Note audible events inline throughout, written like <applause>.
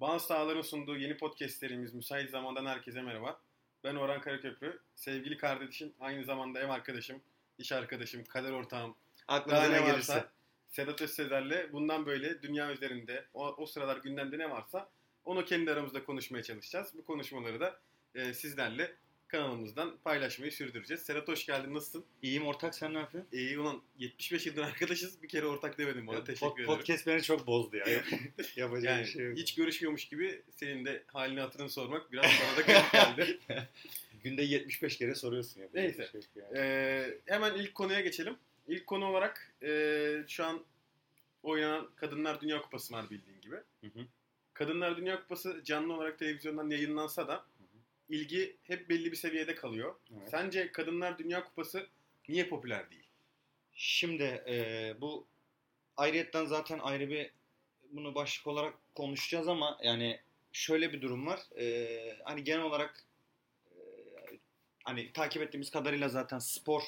Bağız Sağlar'ın sunduğu yeni podcastlerimiz Müsait Zamandan herkese merhaba. Ben Orhan Karaköprü. Sevgili kardeşim, aynı zamanda ev arkadaşım, iş arkadaşım, kader ortağım. Aklınıza ne ne gelirse. varsa Sedat Özsezer'le bundan böyle dünya üzerinde o, o sıralar gündemde ne varsa onu kendi aramızda konuşmaya çalışacağız. Bu konuşmaları da e, sizlerle kanalımızdan paylaşmayı sürdüreceğiz. Sedat hoş geldin. Nasılsın? İyiyim ortak sen ne yapıyorsun? İyi ulan 75 yıldır arkadaşız. Bir kere ortak demedim bana. Pod- Teşekkür ederim. Podcast beni çok bozdu ya. <laughs> Yapacak Yani bir şey yok. hiç görüşmüyormuş gibi senin de halini hatırını sormak biraz bana da garip geldi. <laughs> Günde 75 kere soruyorsun. Yapacak Neyse. şey yani. Ee, hemen ilk konuya geçelim. İlk konu olarak e, şu an oynanan Kadınlar Dünya Kupası var bildiğin gibi. Hı hı. Kadınlar Dünya Kupası canlı olarak televizyondan yayınlansa da ilgi hep belli bir seviyede kalıyor. Evet. Sence Kadınlar Dünya Kupası niye popüler değil? Şimdi e, bu ayrıyetten zaten ayrı bir bunu başlık olarak konuşacağız ama yani şöyle bir durum var. E, hani genel olarak e, hani takip ettiğimiz kadarıyla zaten spor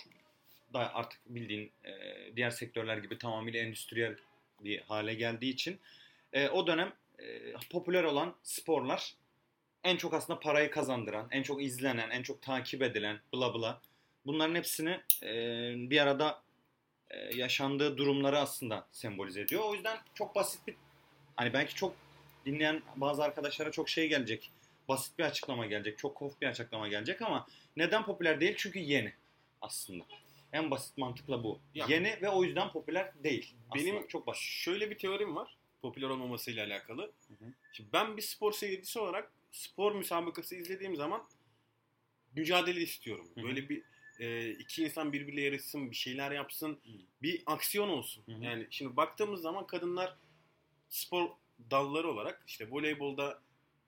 da artık bildiğin e, diğer sektörler gibi tamamıyla endüstriyel bir hale geldiği için e, o dönem e, popüler olan sporlar en çok aslında parayı kazandıran, en çok izlenen, en çok takip edilen bla bla bunların hepsini e, bir arada e, yaşandığı durumları aslında sembolize ediyor. O yüzden çok basit bir hani belki çok dinleyen bazı arkadaşlara çok şey gelecek. Basit bir açıklama gelecek. Çok kof bir açıklama gelecek ama neden popüler değil? Çünkü yeni aslında. En basit mantıkla bu. Ya- Yeni ve o yüzden popüler değil. Benim Aslında çok basit. Şöyle bir teorim var popüler olmamasıyla alakalı. Hı hı. Şimdi ben bir spor seyircisi olarak spor müsabakası izlediğim zaman mücadele istiyorum. Böyle bir e, iki insan birbiriyle yarışsın, bir şeyler yapsın, bir aksiyon olsun. Yani şimdi baktığımız zaman kadınlar spor dalları olarak işte voleybolda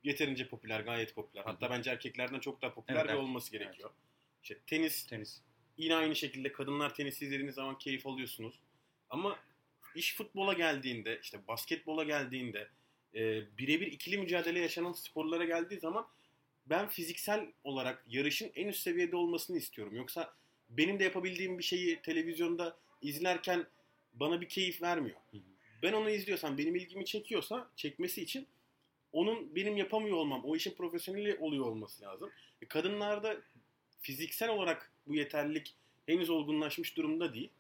yeterince popüler, gayet popüler. Hatta bence erkeklerden çok daha popüler Evet, bir evet. olması gerekiyor. İşte tenis Tenis. yine aynı şekilde kadınlar tenisi izlediğiniz zaman keyif alıyorsunuz. Ama iş futbola geldiğinde, işte basketbola geldiğinde, e, birebir ikili mücadele yaşanan sporlara geldiği zaman ben fiziksel olarak yarışın en üst seviyede olmasını istiyorum. Yoksa benim de yapabildiğim bir şeyi televizyonda izlerken bana bir keyif vermiyor. Hı hı. Ben onu izliyorsam, benim ilgimi çekiyorsa, çekmesi için onun benim yapamıyor olmam, o işin profesyoneli oluyor olması lazım. E, kadınlarda fiziksel olarak bu yeterlilik henüz olgunlaşmış durumda değil.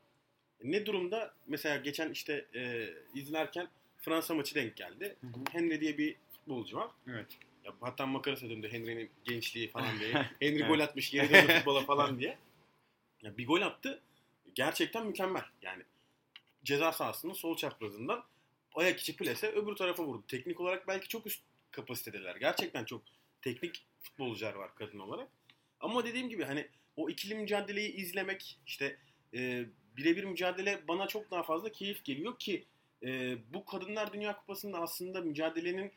E, Ne durumda? Mesela geçen işte e, izlerken Fransa maçı denk geldi. Hı hı. Henry diye bir futbolcu var. Evet. Ya hatta makarası döndü Henry'nin gençliği falan diye. <laughs> Henry gol atmış geri döndü <laughs> futbola falan diye. Ya bir gol attı. Gerçekten mükemmel. Yani ceza sahasının sol çaprazından ayak içi plase öbür tarafa vurdu. Teknik olarak belki çok üst kapasitedeler. Gerçekten çok teknik futbolcular var kadın olarak. Ama dediğim gibi hani o ikili mücadeleyi izlemek işte e, birebir mücadele bana çok daha fazla keyif geliyor ki e, bu Kadınlar Dünya Kupası'nda aslında mücadelenin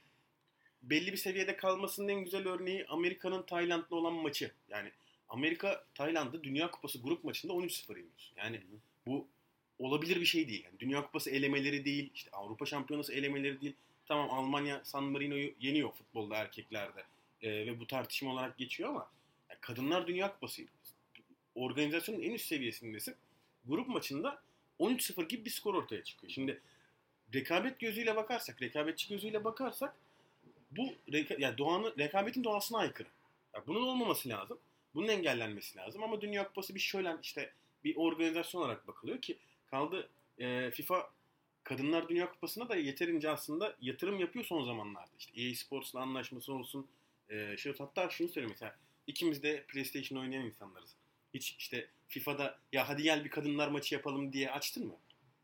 belli bir seviyede kalmasının en güzel örneği Amerika'nın Tayland'la olan maçı. Yani Amerika Tayland'ı Dünya Kupası grup maçında 13-0 yeniyor. Yani bu olabilir bir şey değil. Yani Dünya Kupası elemeleri değil, işte Avrupa Şampiyonası elemeleri değil. Tamam Almanya San Marino'yu yeniyor futbolda erkeklerde Ee, ve bu tartışma olarak geçiyor ama yani Kadınlar Dünya Kupası organizasyonun en üst seviyesindesin. Grup maçında 13-0 gibi bir skor ortaya çıkıyor. Şimdi rekabet gözüyle bakarsak, rekabetçi gözüyle bakarsak bu reka- yani doğanın, rekabetin doğasına aykırı. Ya bunun olmaması lazım. Bunun engellenmesi lazım ama Dünya Kupası bir şölen işte bir organizasyon olarak bakılıyor ki kaldı e, FIFA Kadınlar Dünya Kupası'na da yeterince aslında yatırım yapıyor son zamanlarda. İşte EA Sports'la anlaşması olsun. E, şey, hatta şunu söyleyeyim mesela ikimiz de PlayStation oynayan insanlarız. Hiç işte FIFA'da ya hadi gel bir kadınlar maçı yapalım diye açtın mı?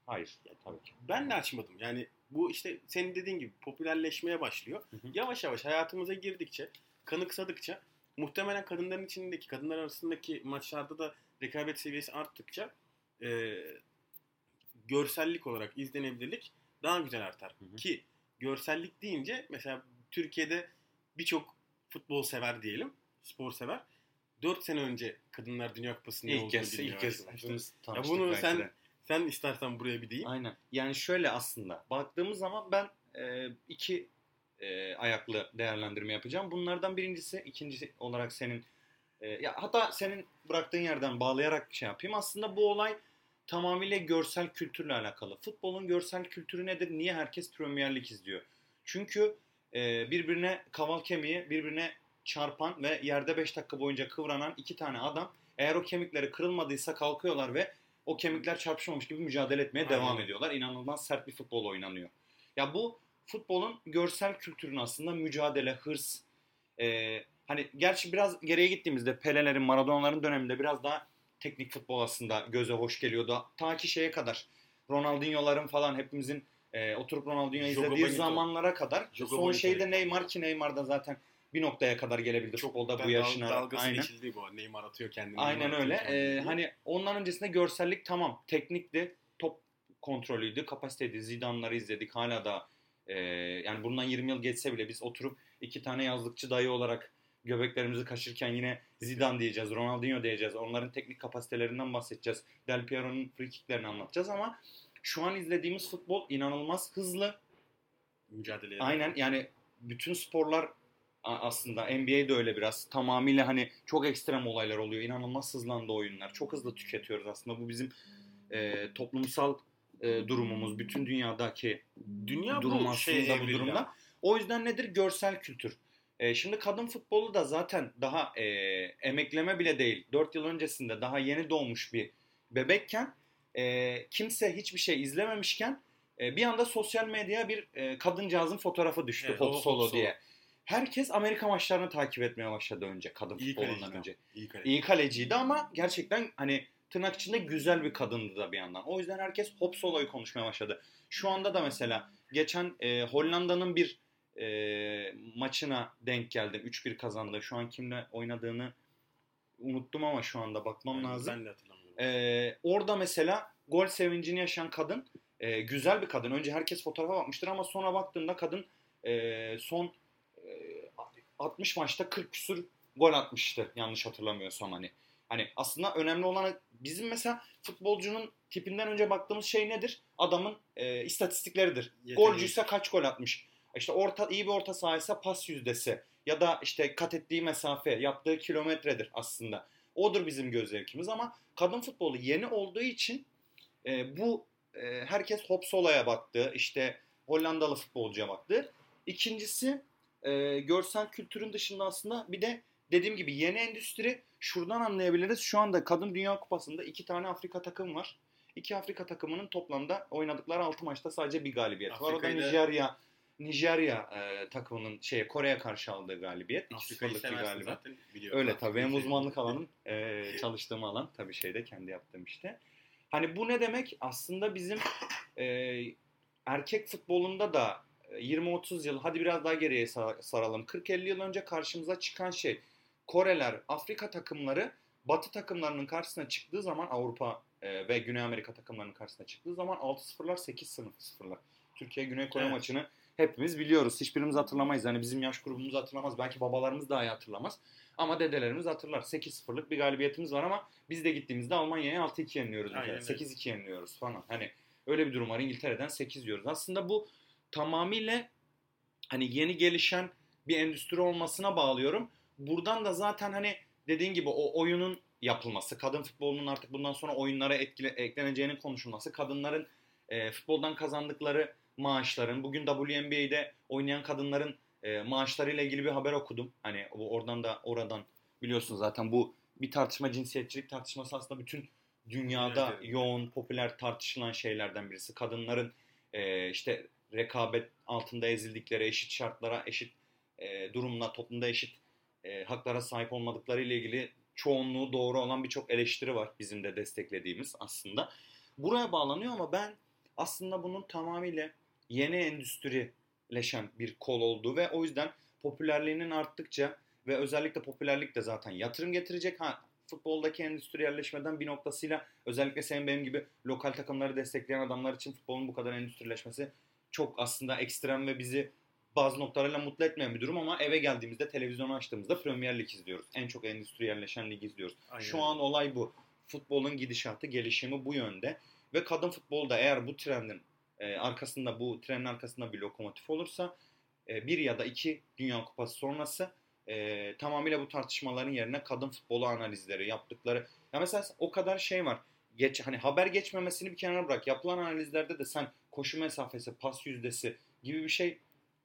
Hayır. Tabii ki. Ben de açmadım. Yani bu işte senin dediğin gibi popülerleşmeye başlıyor. Hı hı. Yavaş yavaş hayatımıza girdikçe, kanıksadıkça muhtemelen kadınların içindeki, kadınlar arasındaki maçlarda da rekabet seviyesi arttıkça e, görsellik olarak izlenebilirlik daha güzel artar. Hı hı. Ki görsellik deyince mesela Türkiye'de birçok futbol sever diyelim, spor sever. 4 sene önce Kadınlar Dünya Kupası'nın İlk kez, ilk kez hepimiz Ya bunu sen de. Sen istersen buraya bir deyim. Aynen. Yani şöyle aslında baktığımız zaman ben e, iki e, ayaklı değerlendirme yapacağım. Bunlardan birincisi, ikincisi olarak senin e, ya hatta senin bıraktığın yerden bağlayarak şey yapayım. Aslında bu olay tamamıyla görsel kültürle alakalı. Futbolun görsel kültürü nedir? Niye herkes Premier Lig izliyor? Çünkü e, birbirine kaval kemiği birbirine çarpan ve yerde 5 dakika boyunca kıvranan iki tane adam eğer o kemikleri kırılmadıysa kalkıyorlar ve o kemikler çarpışmamış gibi mücadele etmeye Aynen. devam ediyorlar. İnanılmaz sert bir futbol oynanıyor. Ya bu futbolun görsel kültürün aslında mücadele, hırs. e, hani gerçi biraz geriye gittiğimizde Pele'lerin, Maradona'ların döneminde biraz daha teknik futbol aslında göze hoş geliyordu. Ta ki şeye kadar Ronaldinho'ların falan hepimizin e, oturup Ronaldinho'yu Jogo izlediği Bonito. zamanlara kadar. Jogo son şeyde Neymar ki Neymar da zaten bir noktaya kadar gelebildi futbolda bu yaşına. dal- dalgası Aynen. geçildi bu. Neymar atıyor kendini. Aynen öyle. Ee, hani ondan öncesinde görsellik tamam. Teknikti, top kontrolüydü, kapasiteydi. Zidane'ları izledik. Hala da e, yani bundan 20 yıl geçse bile biz oturup iki tane yazlıkçı dayı olarak göbeklerimizi kaşırken yine Zidane diyeceğiz, Ronaldinho diyeceğiz. Onların teknik kapasitelerinden bahsedeceğiz. Del Piero'nun free kicklerini anlatacağız ama şu an izlediğimiz futbol inanılmaz hızlı. mücadele. Aynen yani bütün sporlar aslında NBA de öyle biraz. Tamamıyla hani çok ekstrem olaylar oluyor. İnanılmaz hızlandı oyunlar. Çok hızlı tüketiyoruz aslında. Bu bizim e, toplumsal e, durumumuz. Bütün dünyadaki Dünya durum bu aslında şey bu durumda. abi. O yüzden nedir? Görsel kültür. E, şimdi kadın futbolu da zaten daha e, emekleme bile değil. 4 yıl öncesinde daha yeni doğmuş bir bebekken e, kimse hiçbir şey izlememişken e, bir anda sosyal medyaya bir e, kadıncağızın fotoğrafı düştü Evet, Solo Solo. diye. Herkes Amerika maçlarını takip etmeye başladı önce kadın İyi futbolundan önce. İyi kaleci. İyi kaleciydi ama gerçekten hani tırnak içinde güzel bir kadındı da bir yandan. O yüzden herkes Hop Solo'yu konuşmaya başladı. Şu anda da mesela geçen e, Hollanda'nın bir e, maçına denk geldim. 3-1 kazandı. Şu an kimle oynadığını unuttum ama şu anda bakmam Yani lazım. Ben de hatırlamıyorum. Ee, orada mesela gol sevincini yaşayan kadın e, güzel bir kadın. Önce herkes fotoğrafa bakmıştır ama sonra baktığında kadın e, son e, 60 maçta 40 küsur gol atmıştı yanlış hatırlamıyorsam hani. Hani aslında önemli olan bizim mesela futbolcunun tipinden önce baktığımız şey nedir? Adamın e, istatistikleridir. Golcüyse kaç gol atmış? İşte orta iyi bir orta sahaysa pas yüzdesi ya da işte kat ettiği mesafe, yaptığı kilometredir aslında. Odur bizim göz zevkimiz ama kadın futbolu yeni olduğu için e, bu e, herkes Hop Solo'ya baktı. işte Hollandalı futbolcuya baktı. İkincisi e, görsel kültürün dışında aslında bir de dediğim gibi yeni endüstri şuradan anlayabiliriz. Şu anda Kadın Dünya Kupası'nda iki tane Afrika takım var. İki Afrika takımının toplamda oynadıkları 6 maçta sadece bir galibiyet var. O da Afrika'yı Nijerya Nijerya e, takımının şeye Kore'ye karşı aldığı galibiyet. 2-0'lık Afrika'yı seversin galibiyet. zaten. biliyorum. Öyle tabii benim Afrika'yı uzmanlık alanım e, <laughs> çalıştığım alan tabii şeyde kendi yaptığım işte. Hani bu ne demek? Aslında bizim e, erkek futbolunda da 20-30 yıl hadi biraz daha geriye sa- saralım. 40-50 yıl önce karşımıza çıkan şey Koreler, Afrika takımları Batı takımlarının karşısına çıktığı zaman Avrupa e, ve Güney Amerika takımlarının karşısına çıktığı zaman 6-0'lar 8-0'lar. Türkiye Güney Kore Evet. maçını hepimiz biliyoruz. Hiçbirimiz hatırlamayız. Hani bizim yaş grubumuz hatırlamaz. Belki babalarımız daha iyi hatırlamaz. Ama dedelerimiz hatırlar. 8-0'lık bir galibiyetimiz var ama biz de gittiğimizde Almanya'ya 6-2 yeniliyoruz. öyle. 8-2 yeniliyoruz falan. Hani öyle bir durum var. İngiltere'den 8 diyoruz. Aslında bu tamamıyla hani yeni gelişen bir endüstri olmasına bağlıyorum. Buradan da zaten hani dediğin gibi o oyunun yapılması, kadın futbolunun artık bundan sonra oyunlara etkile, ekleneceğinin konuşulması, kadınların e, futboldan kazandıkları maaşların, bugün WNBA'de oynayan kadınların e, maaşlarıyla ilgili bir haber okudum. Hani oradan da oradan biliyorsun zaten bu bir tartışma cinsiyetçilik tartışması aslında bütün dünyada Evet, evet. yoğun popüler tartışılan şeylerden birisi. Kadınların e, işte rekabet altında ezildikleri, eşit şartlara, eşit e, durumla toplumda eşit e, haklara sahip olmadıkları ile ilgili çoğunluğu doğru olan birçok eleştiri var bizim de desteklediğimiz aslında. Buraya bağlanıyor ama ben aslında bunun tamamıyla yeni endüstrileşen bir kol olduğu ve o yüzden popülerliğinin arttıkça ve özellikle popülerlik de zaten yatırım getirecek. Ha futboldaki endüstriyelleşmeden bir noktasıyla özellikle senin benim gibi lokal takımları destekleyen adamlar için futbolun bu kadar endüstrileşmesi çok aslında ekstrem ve bizi bazı noktalarıyla mutlu etmeyen bir durum ama eve geldiğimizde televizyonu açtığımızda Premier Lig izliyoruz. En çok endüstriyelleşen lig izliyoruz. Aynen Şu an olay bu. Futbolun gidişatı, gelişimi bu yönde. Ve kadın futbolda eğer bu trendin e, arkasında, bu trendin arkasında bir lokomotif olursa e, bir ya da iki Dünya Kupası sonrası e, tamamıyla bu tartışmaların yerine kadın futbolu analizleri yaptıkları. Ya mesela o kadar şey var. Geç, hani haber geçmemesini bir kenara bırak. Yapılan analizlerde de sen koşu mesafesi, pas yüzdesi gibi bir şey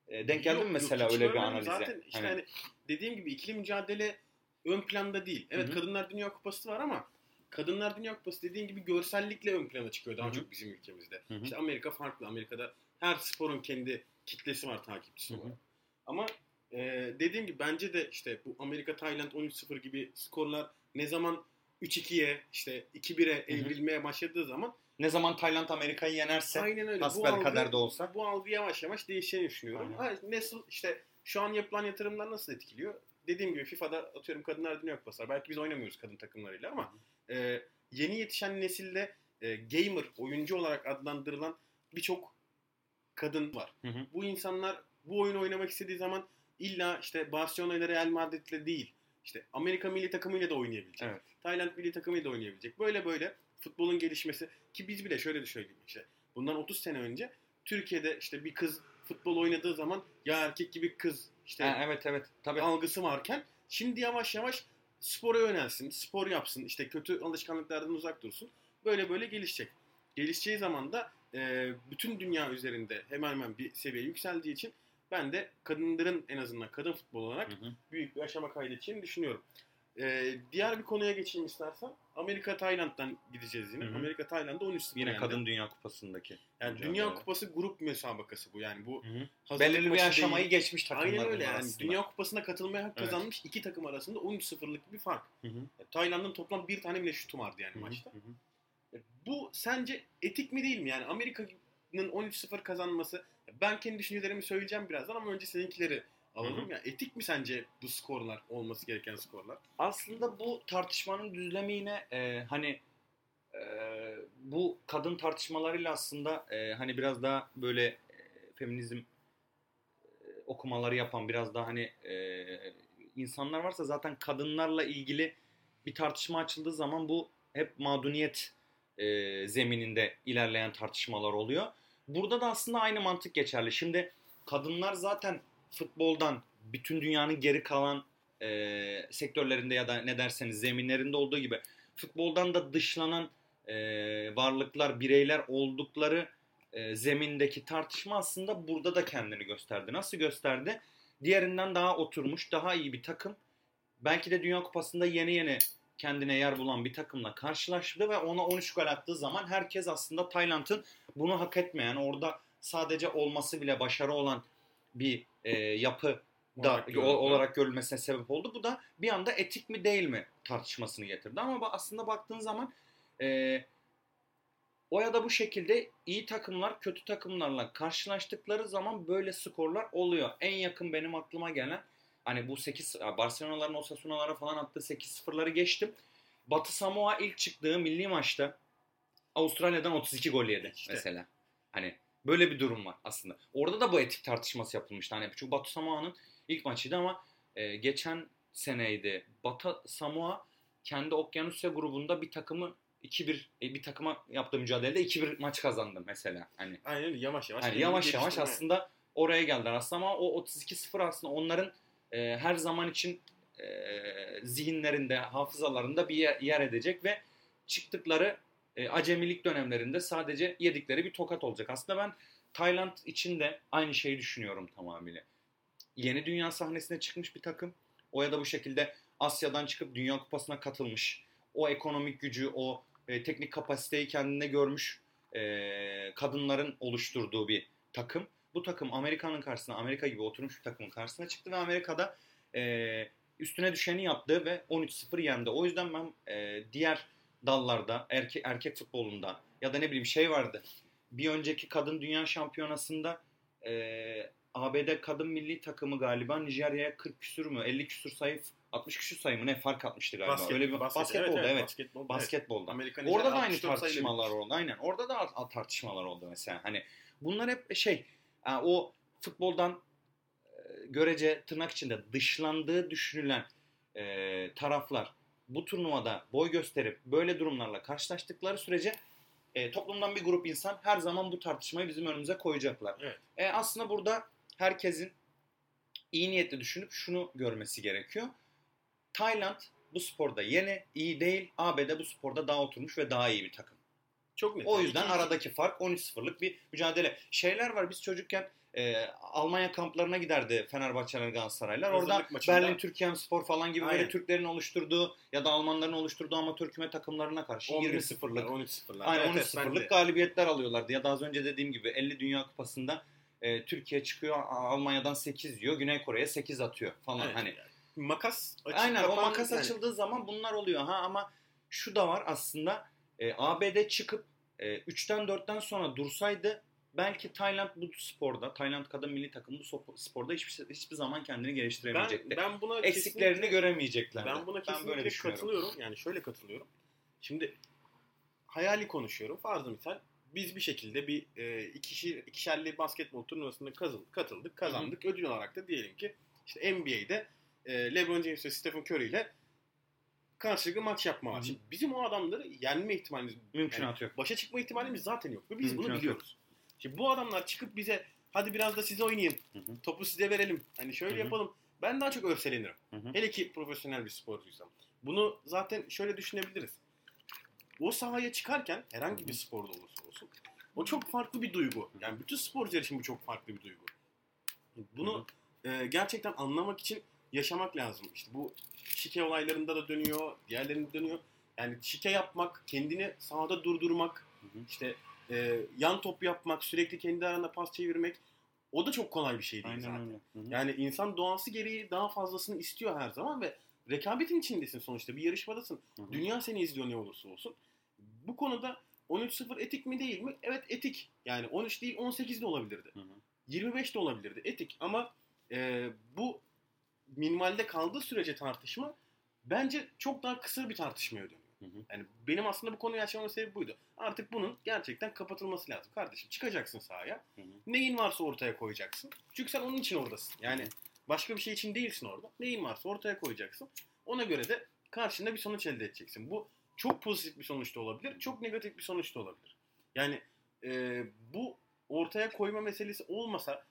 E, denk geldin mi mesela yok, öyle bir analize? Zaten işte Hani- hani dediğim gibi ikili mücadele ön planda değil. Evet Hı hı. Kadınlar Dünya Kupası var ama Kadınlar Dünya Kupası dediğin gibi görsellikle ön plana çıkıyor daha Hı hı. çok bizim ülkemizde. Hı hı. İşte Amerika farklı. Amerika'da her sporun kendi kitlesi var takipçisi olarak. Ama e, dediğim gibi bence de işte bu Amerika Tayland 13-0 gibi skorlar ne zaman 3-2'ye işte 2-1'e evrilmeye başladığı zaman Ne zaman Tayland Amerika'yı yenerse aynen öyle. Bu algı, de olsa. bu algı yavaş yavaş değişeceğini düşünüyorum. Aynen. Ha, nasıl işte şu an yapılan yatırımlar nasıl etkiliyor? Dediğim gibi FIFA'da atıyorum Kadınlar Dünya Kupası var. Belki biz oynamıyoruz kadın takımlarıyla ama e, yeni yetişen nesilde e, gamer, oyuncu olarak adlandırılan birçok kadın var. Hı hı. Bu insanlar bu oyunu oynamak istediği zaman illa işte Barcelona ile Real Madrid'le değil, işte Amerika milli takımıyla da oynayabilecek. Evet. Tayland milli takımıyla da oynayabilecek. Böyle böyle futbolun gelişmesi ki biz bile şöyle düşünelim işte. Bundan 30 sene önce Türkiye'de işte bir kız futbol oynadığı zaman ya erkek gibi kız işte Ha, evet evet. Tabii. algısı varken şimdi yavaş yavaş spora yönelsin, spor yapsın, işte kötü alışkanlıklardan uzak dursun. Böyle böyle gelişecek. Gelişeceği zaman da e, bütün dünya üzerinde hemen hemen bir seviye yükseldiği için ben de kadınların en azından kadın futbol olarak Hı hı. büyük bir aşama kaydedeceğini düşünüyorum. E, diğer bir konuya geçeyim istersen. Amerika Tayland'dan gideceğiz yine. Hı hı. Amerika Tayland'da 13-0 Yine yendi. Kadın Dünya Kupası'ndaki. yani. Dünya Kupası grup müsabakası bu. Yani bu Belirli bir aşamayı değil. geçmiş takımlar Aynen öyle yani. aslında. Dünya Kupası'na katılmaya hak Evet. kazanmış iki takım arasında 13-0'lık bir fark. Hı hı. Tayland'ın toplam bir tane bile şutu vardı yani Hı hı. maçta. Hı hı. Bu sence etik mi değil mi? Yani Amerika'nın 13-0 kazanması ben kendi düşüncelerimi söyleyeceğim birazdan ama önce seninkileri Hı hı. Yani etik mi sence bu skorlar olması gereken skorlar? Aslında bu tartışmanın düzlemi yine e, hani e, bu kadın tartışmalarıyla aslında e, hani biraz daha böyle e, feminizm e, okumaları yapan biraz daha hani e, insanlar varsa zaten kadınlarla ilgili bir tartışma açıldığı zaman bu hep mağduniyet e, zemininde ilerleyen tartışmalar oluyor. Burada da aslında aynı mantık geçerli. Şimdi kadınlar zaten futboldan bütün dünyanın geri kalan e, sektörlerinde ya da ne derseniz zeminlerinde olduğu gibi futboldan da dışlanan e, varlıklar, bireyler oldukları e, zemindeki tartışma aslında burada da kendini gösterdi. Nasıl gösterdi? Diğerinden daha oturmuş, daha iyi bir takım. Belki de Dünya Kupası'nda yeni yeni kendine yer bulan bir takımla karşılaştı ve ona 13 gol attığı zaman herkes aslında Tayland'ın bunu hak etmeyen, orada sadece olması bile başarı olan bir e, yapı da Olarak o- gördüm. olarak görülmesine sebep oldu. Bu da bir anda etik mi değil mi tartışmasını getirdi. Ama aslında baktığın zaman e, o ya da bu şekilde iyi takımlar kötü takımlarla karşılaştıkları zaman böyle skorlar oluyor. En yakın benim aklıma gelen hani bu 8 Barcelona'ların Osasuna'lara falan attığı 8-0'ları geçtim. Batı Samoa ilk çıktığı milli maçta Avustralya'dan 32 gol yedi İşte. mesela. Hani böyle bir durum var aslında. Orada da bu etik tartışması yapılmıştı. Hani çünkü Batı Samoa'nın ilk maçıydı ama e, geçen seneydi. Batı Samoa kendi Okyanusya grubunda bir takımı 2-1 e, bir takıma yaptığı mücadelede 2-1 maç kazandı mesela. Hani Aynen yavaş yavaş. Hani yavaş yavaş aslında oraya geldiler aslında ama o 32-0 aslında onların e, her zaman için e, zihinlerinde, hafızalarında bir yer, yer edecek ve çıktıkları e, acemilik dönemlerinde sadece yedikleri bir tokat olacak. Aslında ben Tayland için de aynı şeyi düşünüyorum tamamıyla. Yeni dünya sahnesine çıkmış bir takım. O ya da bu şekilde Asya'dan çıkıp Dünya Kupası'na katılmış. O ekonomik gücü, o e, teknik kapasiteyi kendine görmüş e, kadınların oluşturduğu bir takım. Bu takım Amerika'nın karşısına, Amerika gibi oturmuş bir takımın karşısına çıktı ve Amerika'da e, üstüne düşeni yaptı ve 13-0 yendi. O yüzden ben e, diğer dallarda, erkek, erkek futbolunda ya da ne bileyim şey vardı. Bir önceki kadın dünya şampiyonasında e, ABD kadın milli takımı galiba Nijerya'ya 40 küsür mü 50 küsür sayı 60 küsür sayı mı ne fark atmıştı galiba. Basket, Öyle bir basket, basketbolda evet. Basketbolda, Basketbolda. Amerikan Orada da aynı 64 sayıyla tartışmalar oldu. Aynen. Orada da tartışmalar oldu mesela. Hani bunlar hep şey o futboldan görece tırnak içinde dışlandığı düşünülen e, taraflar bu turnuvada boy gösterip böyle durumlarla karşılaştıkları sürece e, toplumdan bir grup insan her zaman bu tartışmayı bizim önümüze koyacaklar. Evet. E, aslında burada herkesin iyi niyetli düşünüp şunu görmesi gerekiyor. Tayland bu sporda yeni, iyi değil. ABD bu sporda daha oturmuş ve daha iyi bir takım. Çok net. O yüzden aradaki fark 13-0'lık bir mücadele. Şeyler var biz çocukken e, Almanya kamplarına giderdi Fenerbahçeler Galatasaraylar. Hazırlık Orada maçında. Berlin Türkiye Spor falan gibi Aynen. böyle Türklerin oluşturduğu ya da Almanların oluşturduğu amatör küme takımlarına karşı 20-0'lık 13-0'lık. Aynen Evet, evet, ben 13-0'lık de- galibiyetler alıyorlardı. Ya da az önce dediğim gibi 50 Dünya Kupası'nda e, Türkiye çıkıyor Almanya'dan 8 yiyor. Güney Kore'ye 8 atıyor falan Evet, hani. yani makas açık Aynen o kapan- makas yani- açıldığı zaman bunlar oluyor ha ama şu da var aslında e, ABD çıkıp e, 3'ten 4'ten sonra dursaydı belki Tayland bu sporda Tayland kadın milli takımı bu sporda hiçbir hiçbir zaman kendini Ben, geliştiremeyecekti. ben buna Eksiklerini göremeyeceklerdi. Ben buna kesinlikle böyle düşünüyorum. katılıyorum. Yani şöyle katılıyorum. Şimdi hayali konuşuyorum. Farzı misal biz bir şekilde bir e, ikişer, ikişerli basketbol turnuvasında katıldık, kazandık. Ödül olarak da diyelim ki işte NBA'de e, LeBron James ve Stephen Curry ile karşılıklı maç yapma var. Şimdi bizim o adamları yenme ihtimalimiz, Mümkünatı yok. başa çıkma ihtimalimiz zaten yok. Ve biz bunu Mümkünatı biliyoruz. Şimdi bu adamlar çıkıp bize hadi biraz da siz oynayın, Hı hı. topu size verelim, hani şöyle Hı hı. yapalım. Ben daha çok örselenirim. Hı hı. Hele ki profesyonel bir sporcuysam. Bunu zaten şöyle düşünebiliriz. O sahaya çıkarken herhangi bir sporda olursa olsun o çok farklı bir duygu. Yani bütün sporcular için bu çok farklı bir duygu. Bunu e, gerçekten anlamak için yaşamak lazım. İşte bu şike olaylarında da dönüyor, diğerlerinde dönüyor. Yani şike yapmak, kendini sahada durdurmak, Hı hı. işte e, yan top yapmak, sürekli kendi aranda pas çevirmek o da çok kolay bir şey değil zaten. Aynen öyle. Hı hı. Yani insan doğası gereği daha fazlasını istiyor her zaman ve rekabetin içindesin sonuçta. Bir yarışmadasın. Hı hı. Dünya seni izliyor ne olursa olsun. Bu konuda 13-0 etik mi değil mi? Evet etik. Yani 13 değil 18 de olabilirdi. Hı hı. 25 de olabilirdi. Etik ama e, bu minimalde kaldığı sürece tartışma bence çok daha kısa bir tartışmaya dönüyor. Hı hı. Yani benim aslında bu konuyu açmamın sebebi buydu. Artık bunun gerçekten kapatılması lazım. Kardeşim çıkacaksın sahaya. Hı hı. Neyin varsa ortaya koyacaksın. Çünkü sen onun için oradasın. Yani başka bir şey için değilsin orada. Neyin varsa ortaya koyacaksın. Ona göre de karşında bir sonuç elde edeceksin. Bu çok pozitif bir sonuç da olabilir. Çok negatif bir sonuç da olabilir. Yani e, bu ortaya koyma meselesi olmasa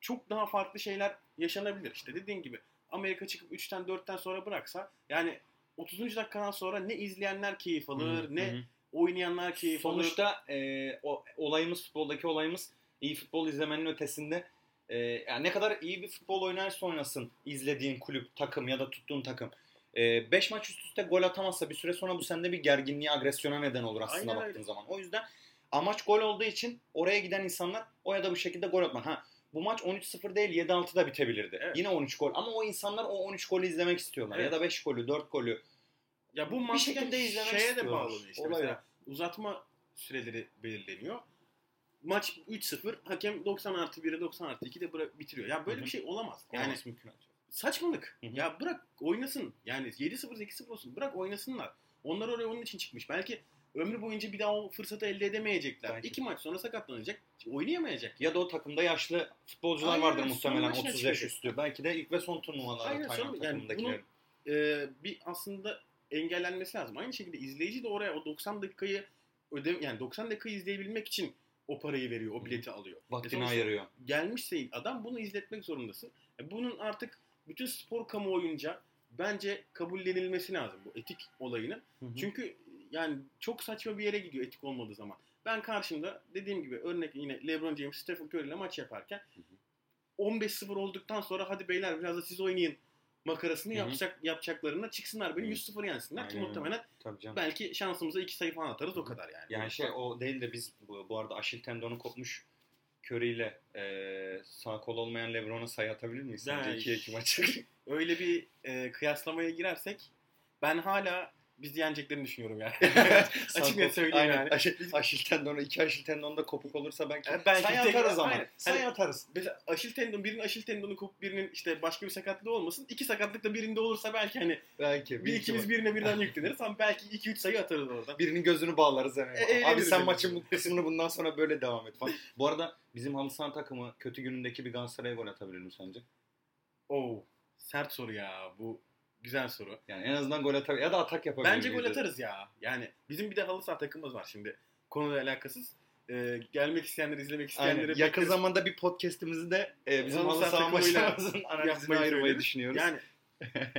çok daha farklı şeyler yaşanabilir. İşte dediğin gibi Amerika çıkıp 3'ten 4'ten sonra bıraksa yani 30. dakikadan sonra ne izleyenler keyif alır, Hı hı. ne Hı oynayanlar keyif alır. Sonuçta e, o olayımız futboldaki olayımız iyi futbol izlemenin ötesinde e, yani ne kadar iyi bir futbol oynarsa oynasın izlediğin kulüp, takım ya da tuttuğun takım 5 maç üst üste gol atamazsa bir süre sonra bu sende bir gerginliğe, agresyona neden olur aslında Aynen baktığın öyle. zaman. O yüzden amaç gol olduğu için oraya giden insanlar o ya da bu şekilde gol atmak. Ha bu maç 13-0 değil 7-6 da bitebilirdi. Evet. Yine 13 gol ama o insanlar o 13 golü izlemek istiyorlar Evet. ya da 5 golü, 4 golü. Ya bu Bir mantıken şekilde izlemek şeye de bağlanıyor işte. Olaya. Mesela uzatma süreleri belirleniyor. Maç 3-0, hakem 90 artı 1'e 90 artı 2'de bıra- bitiriyor. Ya böyle Hı hı. bir şey olamaz. Yani Olması mümkün. saçmalık. Hı hı. Ya bırak oynasın. Yani 7-0, 8-0 olsun. Bırak oynasınlar. Onlar oraya onun için çıkmış. Belki ömrü boyunca bir daha o fırsatı elde edemeyecekler. Belki. İki maç sonra sakatlanacak. Oynayamayacak. Ya da o takımda yaşlı futbolcular Aynen vardır muhtemelen son maçına 30 yaş çıkacak. üstü. Belki de ilk ve son turnuvalarda Aynen, Tayland son- yani takımındakiler. Ee, bir aslında engellenmesi lazım. Aynı şekilde izleyici de oraya o 90 dakikayı öde yani 90 dakikayı izleyebilmek için o parayı veriyor, o bileti alıyor. Vaktini sonuçta ayırıyor. Gelmişse adam bunu izletmek zorundasın. E, Bunun artık bütün spor kamuoyunca bence kabullenilmesi lazım bu etik olayının. Çünkü yani çok saçma bir yere gidiyor etik olmadığı zaman. Ben karşımda dediğim gibi örnek yine LeBron James, Stephen Curry ile maç yaparken Hı hı. 15-0 olduktan sonra hadi beyler biraz da siz oynayın makarasını Hı hı. yapacak yapacaklarına çıksınlar beni Hı. 100-0 yensinler ki Aynen öyle. muhtemelen belki şansımıza iki sayı falan atarız o kadar yani. Yani şey o değil de biz bu, bu arada Aşil tendonu kopmuş Curry ile e, sağ kol olmayan Lebron'a sayı atabilir miyiz? Sence Yani- 2-2 maçı. <laughs> Öyle bir e, kıyaslamaya girersek ben hala biz yeneceklerini düşünüyorum yani. <laughs> Açık net söyleyeyim Aynen. yani. <laughs> Aşil, aşil tendonu, iki aşil tendonda kopuk olursa belki, E, belki sayı tek- atarız ama. aynen. Sayı Hani- atarız. Mesela aşil tendon, birinin aşil tendonu kopup birinin işte başka bir sakatlığı olmasın. İki sakatlık da birinde olursa belki hani Belki. bir ikimiz birine birden <laughs> yükleniriz ama belki iki üç sayı atarız orada. Birinin gözünü bağlarız hemen. E, eğleniriz Abi sen yani. maçın bu kısmını bundan sonra böyle devam et falan. bu arada bizim halı saha takımı kötü günündeki bir Galatasaray'a gol atabilir mi sence? Oo, sert soru ya bu. Güzel soru. Yani en azından gol atabilir ya da atak yapabilir Bence gol atarız ya. Yani bizim bir de halı saha takımımız var şimdi. Konuyla alakasız. Ee, gelmek isteyenler, izlemek isteyenlere Aynen. Yakın bekleriz. zamanda bir podcast'imizi de e, bizim Halı saha maçlarımızın <laughs> analizini ayırmayı düşünüyoruz. Yani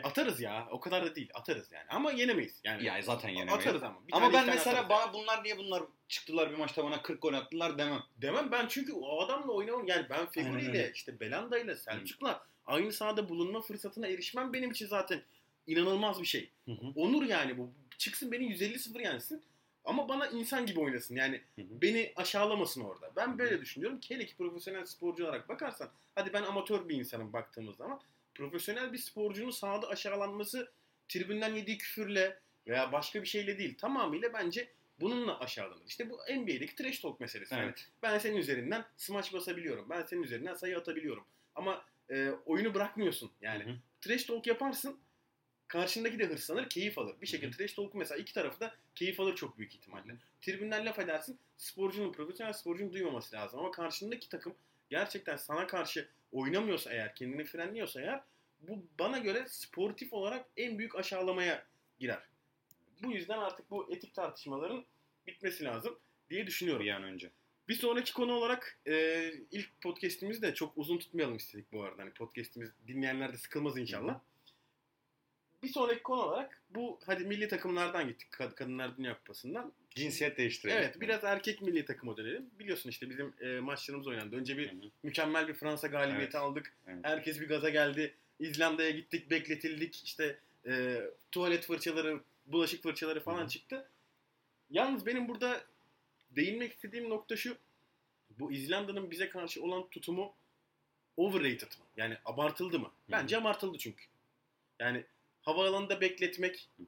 Atarız ya. O kadar da değil. Atarız yani. Ama yenemeyiz. Yani Ya zaten yenemeyiz. Atarız ama. Bir Ama ben mesela bana bunlar niye bunlar çıktılar bir maçta bana 40 gol attılar demem. Demem ben çünkü o adamla oynamam. Yani ben Feguli ile işte Belanda ile Selçuk'la aynı sahada bulunma fırsatına erişmem benim için zaten inanılmaz bir şey. Onur yani bu. Çıksın beni 150-0 yensin. Ama bana insan gibi oynasın. Yani Hı hı. beni aşağılamasın orada. Ben böyle düşünüyorum ki hele ki profesyonel sporcu olarak bakarsan hadi ben amatör bir insanım baktığımız zaman profesyonel bir sporcunun sahada aşağılanması tribünden yediği küfürle veya başka bir şeyle değil. Tamamıyla bence bununla aşağılanır. İşte bu NBA'deki trash talk meselesi. Yani Evet. ben senin üzerinden smaç basabiliyorum. Ben senin üzerinden sayı atabiliyorum. Ama e, oyunu bırakmıyorsun. Yani Hı hı. trash talk yaparsın. Karşındaki de hırslanır, keyif alır. Bir şekilde trash talk'u mesela iki tarafı da keyif alır çok büyük ihtimalle. Tribünden laf edersin. Sporcunun, profesyonel sporcunun duymaması lazım. Ama karşındaki takım gerçekten sana karşı oynamıyorsa eğer, kendini frenliyorsa eğer bu bana göre sportif olarak en büyük aşağılamaya girer. Bu yüzden artık bu etik tartışmaların bitmesi lazım diye düşünüyorum. An önce. Bir sonraki konu olarak e, ilk podcast'imizi de çok uzun tutmayalım istedik bu arada. Hani podcast'imiz dinleyenler de sıkılmaz inşallah. Bir sonraki konu olarak bu hadi milli takımlardan gittik Kad- Kadınlar Dünya Kupası'ndan. Cinsiyet değiştirelim. Evet biraz erkek milli takıma dönelim. Biliyorsun işte bizim e, maçlarımız oynandı. Önce bir Hı hı. mükemmel bir Fransa galibiyeti Evet. aldık. Evet. Herkes bir gaza geldi. İzlanda'ya gittik, bekletildik. İşte e, tuvalet fırçaları, bulaşık fırçaları falan Hı hı. çıktı. Yalnız benim burada değinmek istediğim nokta şu. Bu İzlanda'nın bize karşı olan tutumu overrated mı? Yani abartıldı mı? Bence abartıldı çünkü. Yani havaalanında bekletmek Hı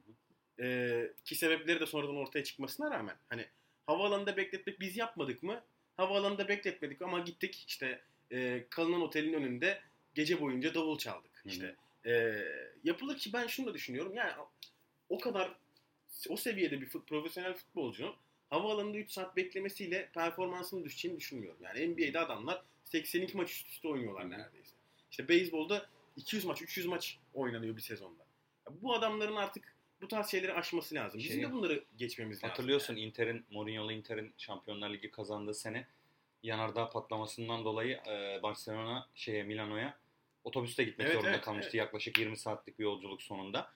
e, ki sebepleri de sonradan ortaya çıkmasına rağmen hani havaalanında bekletmek biz yapmadık mı? Havaalanında bekletmedik ama gittik işte e, kalınan otelin önünde gece boyunca davul çaldık. Hı hı. İşte e, yapılır ki ben şunu da düşünüyorum. Yani o kadar o seviyede bir fut, profesyonel futbolcunun havaalanında 3 saat beklemesiyle performansının düşeceğini düşünmüyorum. Yani NBA'de adamlar 82 maç üst üste oynuyorlar neredeyse. İşte beyzbolda 200 maç, 300 maç oynanıyor bir sezonda. Bu adamların artık bu tarz şeyleri aşması lazım. Bizim Şey- de bunları geçmemiz lazım. Hatırlıyorsun Inter'in, Mourinho'lu Inter'in Şampiyonlar Ligi kazandığı sene yanardağ patlamasından dolayı e, Barcelona şeye Milano'ya otobüste gitmek Evet, zorunda evet, kalmıştı evet. yaklaşık 20 saatlik bir yolculuk sonunda.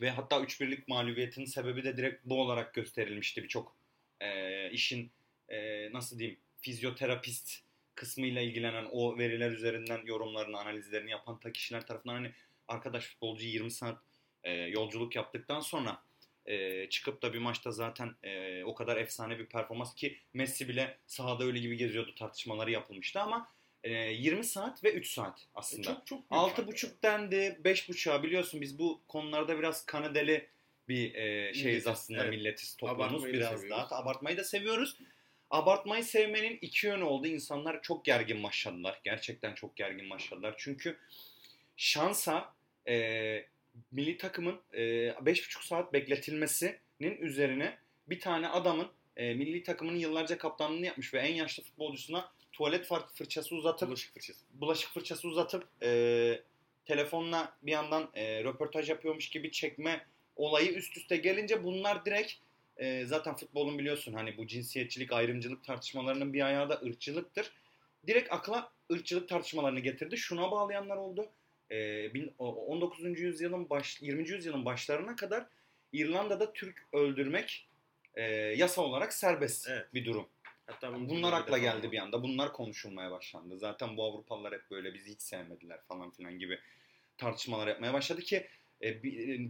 Ve hatta 3-1'lik mağlubiyetin sebebi de direkt bu olarak gösterilmişti birçok e, işin e, nasıl diyeyim fizyoterapist kısmıyla ilgilenen o veriler üzerinden yorumlarını, analizlerini yapan ta kişiler tarafından hani arkadaş futbolcu 20 saat e, yolculuk yaptıktan sonra e, çıkıp da bir maçta zaten e, o kadar efsane bir performans ki Messi bile sahada öyle gibi geziyordu tartışmaları yapılmıştı ama e, 20 saat ve 3 saat E, aslında. Çok çok Altı fark. buçuk dendi, beş buçuğa biliyorsun biz bu konularda biraz kanı deli bir e, şeyiz aslında evet. milletiz toplumumuz biraz seviyoruz. daha. Abartmayı da seviyoruz. Abartmayı sevmenin iki yönü oldu. İnsanlar çok gergin başladılar. Gerçekten çok gergin başladılar. Çünkü şansa e, milli takımın e, beş buçuk saat bekletilmesinin üzerine bir tane adamın e, milli takımının yıllarca kaptanlığını yapmış ve en yaşlı futbolcusuna tuvalet fır- fırçası uzatıp bulaşık fırçası. bulaşık fırçası uzatıp e, telefonla bir yandan e, röportaj yapıyormuş gibi çekme olayı üst üste gelince bunlar direkt e, zaten futbolun biliyorsun hani bu cinsiyetçilik ayrımcılık tartışmalarının bir ayağı da ırkçılıktır. Direkt akla ırkçılık tartışmalarını getirdi. Şuna bağlayanlar oldu. E, bin- o- 19. yüzyılın baş 20. yüzyılın başlarına kadar İrlanda'da Türk öldürmek e, yasa olarak serbest Evet. bir durum. Hatta bunun Bunlar akla geldi falan bir anda. Bunlar konuşulmaya başlandı. Zaten bu Avrupalılar hep böyle bizi hiç sevmediler falan filan gibi tartışmalar yapmaya başladı ki e, e,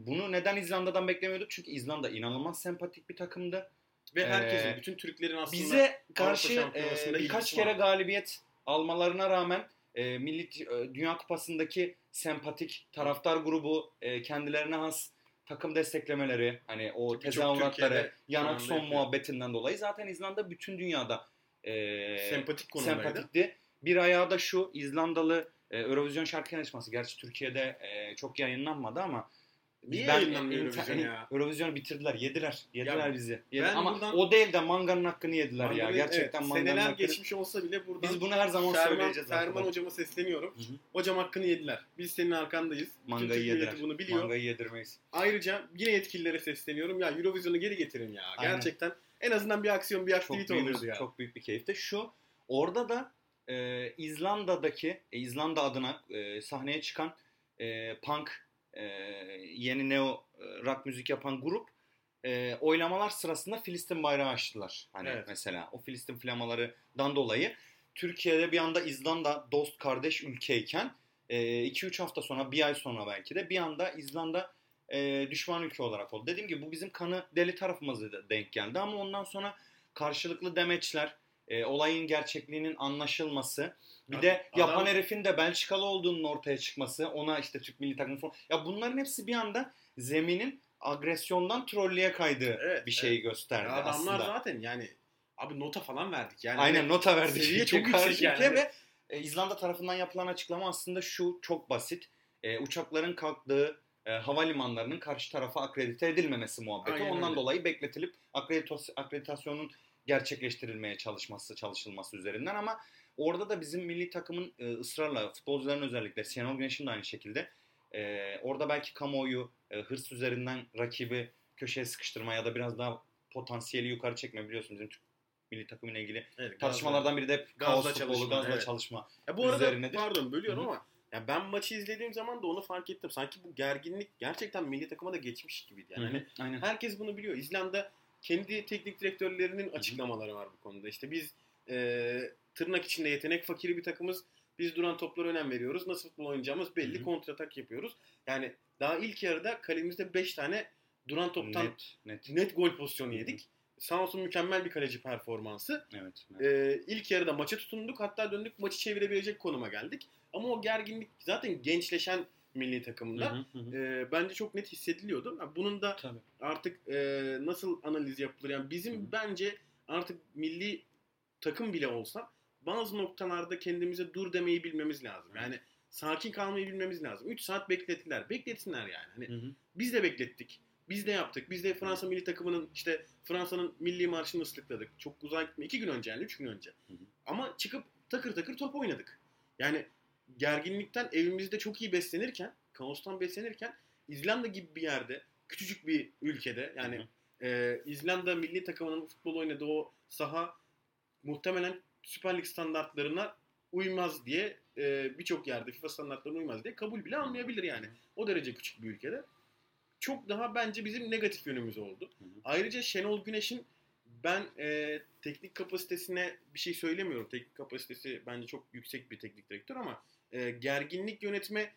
bunu neden İzlanda'dan beklemiyorduk? Çünkü İzlanda inanılmaz sempatik bir takımdı. Ve herkesin, Ee, bütün Türklerin aslında Bize karşı e, birkaç kere var. galibiyet almalarına rağmen e, Milli e, Dünya Kupası'ndaki sempatik taraftar grubu e, kendilerine has takım desteklemeleri hani o Birçok tezahüratları yanak son yapıyor. muhabbetinden dolayı zaten İzlanda bütün dünyada e, sempatik konumdaydı. sempatikti. Bir ayağı da şu İzlandalı e, Eurovision şarkı yarışması. Gerçi Türkiye'de e, çok yayınlanmadı ama Niye ben- yayınlanmıyor inter- Eurovision ya? Eurovision'u bitirdiler, yediler. Yediler Ya bizi. Yedi- ben Ama buradan- o değil de manganın hakkını yediler ya. Mangalı- Gerçekten evet, manganın Seneler hakkını. geçmiş olsa bile buradan Biz bunu her zaman Ferman, söyleyeceğiz Ferman hocama sesleniyorum. Hı hı. Hocam hakkını yediler. Biz senin arkandayız. Mangayı yediler. bunu biliyor. Mangayı yedirmeyiz. Ayrıca yine yetkililere sesleniyorum. Ya Eurovision'u geri getirin ya. Aynen. Gerçekten en azından bir aksiyon, bir Çok aktivite büyük, oluyordu ya. çok büyük bir keyifti. Şu orada da e, İzlanda'daki e, İzlanda adına e, sahneye çıkan e, punk e, yeni neo e, rock müzik yapan grup e, oylamalar sırasında Filistin bayrağı açtılar. Hani Evet. mesela o Filistin flamalarından dolayı Türkiye'de bir anda İzlanda dost kardeş ülkeyken 2-3 hafta sonra bir ay sonra belki de bir anda İzlanda e, düşman ülke olarak oldu. Dediğim gibi bu bizim kanı deli tarafımıza denk geldi ama ondan sonra karşılıklı demeçler, e, olayın gerçekliğinin anlaşılması, bir de yapan adam- herifin de Belçikalı olduğunun ortaya çıkması, ona işte Türk milli takımı falan. Ya bunların hepsi bir anda zeminin agresyondan trollüye kaydığı Evet, bir şeyi gösterdi Ya adamlar aslında. zaten yani abi nota falan verdik. Yani Aynen hani nota verdik. seviye <laughs> çok yüksek yani. Ve e, İzlanda tarafından yapılan açıklama aslında şu çok basit. E, uçakların kalktığı e, havalimanlarının karşı tarafa akredite edilmemesi muhabbeti. Aynen Ondan öyle. dolayı bekletilip akreditas- akreditasyonun gerçekleştirilmeye çalışması, çalışılması üzerinden ama orada da bizim milli takımın e, ısrarla futbolcuların özellikle Şenol Güneş'in de aynı şekilde e, orada belki kamuoyu e, hırs üzerinden rakibi köşeye sıkıştırma ya da biraz daha potansiyeli yukarı çekme biliyorsun bizim Türk milli takımıyla ilgili evet, tartışmalardan biri de hep Gazla kaos futbolu, çalışma, gazla evet. çalışma. Ya bu arada üzerinedir. pardon bölüyorum Hı hı. ama ya ben maçı izlediğim zaman da onu fark ettim. Sanki bu gerginlik gerçekten milli takıma da geçmiş gibiydi. Yani hani Aynen. herkes bunu biliyor. İzlanda kendi teknik direktörlerinin açıklamaları var bu konuda. İşte biz e, tırnak içinde yetenek fakiri bir takımız. Biz duran toplara önem veriyoruz. Nasıl futbol oynayacağımız belli. Hı hı. Kontratak yapıyoruz. Yani daha ilk yarıda kalemizde 5 tane duran toptan net, Net, net. gol pozisyonu yedik. Sağ olsun mükemmel bir kaleci performansı. Evet. evet. Ee, ilk yarıda maça tutunduk. Hatta döndük maçı çevirebilecek konuma geldik. Ama o gerginlik zaten gençleşen milli takımda Hı hı hı. e, bence çok net hissediliyordu. Yani Bunun da Tabii. artık e, nasıl analiz yapılır? Yani bizim Hı hı. bence artık milli takım bile olsa bazı noktalarda kendimize dur demeyi bilmemiz lazım. Yani sakin kalmayı bilmemiz lazım. 3 saat beklettiler. Bekletsinler yani. Hani Hı hı. biz de beklettik. Biz de yaptık. Biz de Fransa milli takımının işte Fransa'nın milli marşını ıslıkladık. Çok uzak gitme. iki gün önce yani üç gün önce. Hı hı. Ama çıkıp takır takır top oynadık. Yani gerginlikten evimizde çok iyi beslenirken, kaostan beslenirken İzlanda gibi bir yerde, küçücük bir ülkede yani Hı e, İzlanda milli takımının futbol oynadığı o saha muhtemelen Süper Lig standartlarına uymaz diye e, birçok yerde FIFA standartlarına uymaz diye kabul bile almayabilir yani. O derece küçük bir ülkede. Çok daha bence bizim negatif yönümüz oldu. Hı hı. Ayrıca Şenol Güneş'in ben e, teknik kapasitesine bir şey söylemiyorum. Teknik kapasitesi bence çok yüksek bir teknik direktör ama e, gerginlik yönetme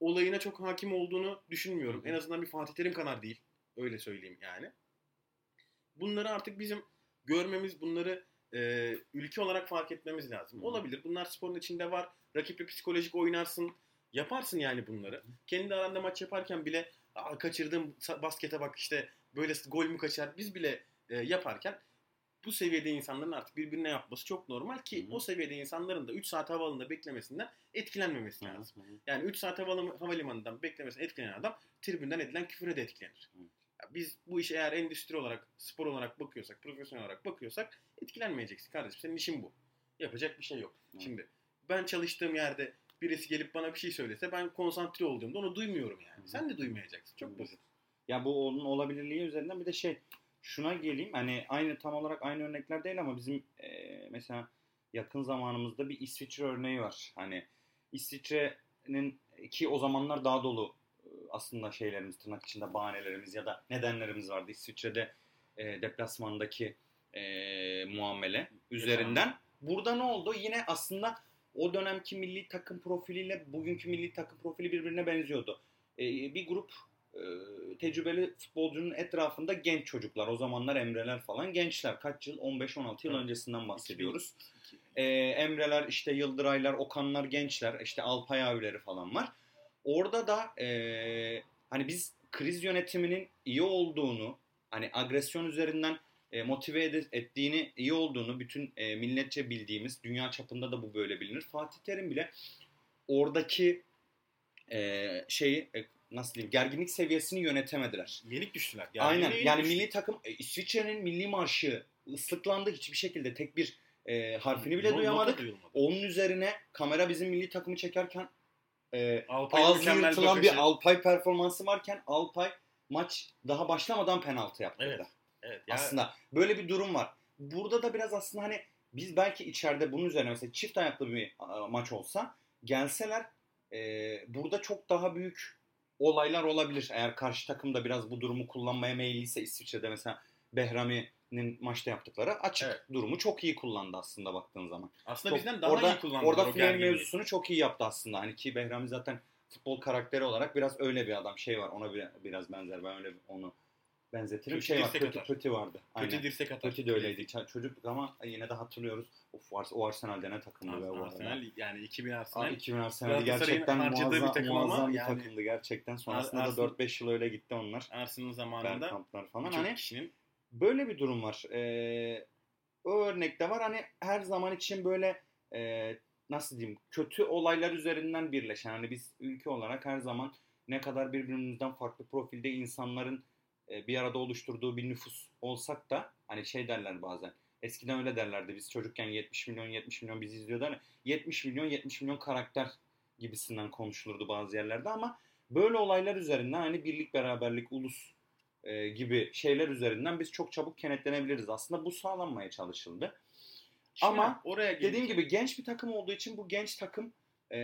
olayına çok hakim olduğunu düşünmüyorum. En azından bir Fatih Terim kadar değil. Öyle söyleyeyim yani. Bunları artık bizim görmemiz, bunları e, ülke olarak fark etmemiz lazım. Olabilir. Bunlar sporun içinde var. Rakiple psikolojik oynarsın. Yaparsın yani bunları. Kendi aranda maç yaparken bile kaçırdığım baskete bak işte böyle gol mü kaçar biz bile e, yaparken bu seviyede insanların artık birbirine yapması çok normal ki Hı hı. o seviyede insanların da 3 saat havaalanında beklemesinden etkilenmemesi lazım. Yani 3 saat havalimanından beklemesinden etkilenen adam tribünden edilen küfüre de etkilenir. Ya biz bu işe eğer endüstri olarak, spor olarak bakıyorsak, profesyonel olarak bakıyorsak etkilenmeyeceksin kardeşim. Senin işin bu. Yapacak bir şey yok. Hı. Şimdi ben çalıştığım yerde birisi gelip bana bir şey söylese ben konsantre olduğumda onu duymuyorum yani. Hı. Sen de duymayacaksın. Çok Hı. basit. Ya bu onun olabilirliği üzerinden bir de şey şuna geleyim hani aynı tam olarak aynı örnekler değil ama bizim e, mesela yakın zamanımızda bir İsviçre örneği var. Hani İsviçre'nin ki o zamanlar daha dolu aslında şeylerimiz tırnak içinde bahanelerimiz ya da nedenlerimiz vardı. İsviçre'de e, deplasmandaki e, muamele üzerinden. Burada ne oldu? Yine aslında o dönemki milli takım profiliyle bugünkü milli takım profili birbirine benziyordu. E, bir grup tecrübeli futbolcunun etrafında genç çocuklar. O zamanlar Emreler falan gençler. Kaç yıl? 15-16 yıl Evet. öncesinden bahsediyoruz. E, Emreler, işte Yıldıraylar, Okanlar gençler. işte Alpay abileri falan var. Orada da e, hani biz kriz yönetiminin iyi olduğunu, hani agresyon üzerinden e, motive ed- ettiğini, iyi olduğunu bütün e, milletçe bildiğimiz, dünya çapında da bu böyle bilinir. Fatih Terim bile oradaki e, şeyi e, nasıl diyeyim gerginlik seviyesini yönetemediler. Yenik düştüler. Aynen yenik yani düştü. milli takım e, İsviçre'nin milli marşı ıslıklandı hiçbir şekilde tek bir e, harfini bile Nota duyamadık. Onun üzerine kamera bizim milli takımı çekerken e, ağzı yırtılan bakışı. bir Alpay performansı varken Alpay maç daha başlamadan penaltı yaptı. Evet. Evet. Ya, Aslında böyle bir durum var. Burada da biraz aslında hani biz belki içeride bunun üzerine mesela çift ayaklı bir maç olsa gelseler e, burada çok daha büyük olaylar olabilir. Eğer karşı takım da biraz bu durumu kullanmaya meyilliyse İsviçre'de mesela Behrami'nin maçta yaptıkları açık. Evet. Durumu çok iyi kullandı aslında baktığın zaman. Aslında Çok- bizden daha orada, iyi kullandılar Orada final mevzusunu çok iyi yaptı aslında. Hani ki Behrami zaten futbol karakteri olarak biraz öyle bir adam. Şey var ona bir- biraz benzer. Ben öyle onu benzetirim. Kötü şey var kötü atar. kötü vardı. Kötü Aynen. dirsek atar. Kötü de öyleydi. Ç- Çocukluk ama yine de hatırlıyoruz. Of, Ars- o Arsenal'de ne takımdı be bu arada. Arsenal yani 2000 Aa, Arsenal. 2000 Arsenal gerçekten harcadığı bir muazzam, takım ama muazzam bir yani- takımdı gerçekten. Sonrasında Ar- da 4-5 yıl öyle gitti onlar. Arsenal zamanında Bergkamplar falan. Hani kişinin böyle bir durum var. Ee, o örnekte var. Hani her zaman için böyle e, nasıl diyeyim kötü olaylar üzerinden birleşen. Hani biz ülke olarak her zaman ne kadar birbirimizden farklı profilde insanların e, bir arada oluşturduğu bir nüfus olsak da hani şey derler bazen. Eskiden öyle derlerdi biz çocukken 70 milyon 70 milyon bizi izliyordu. Hani 70 milyon 70 milyon karakter gibisinden konuşulurdu bazı yerlerde ama böyle olaylar üzerinden hani birlik beraberlik ulus e, gibi şeyler üzerinden biz çok çabuk kenetlenebiliriz. Aslında bu sağlanmaya çalışıldı. Şimdi Ama oraya Dediğim gelince- gibi genç bir takım olduğu için bu genç takım e,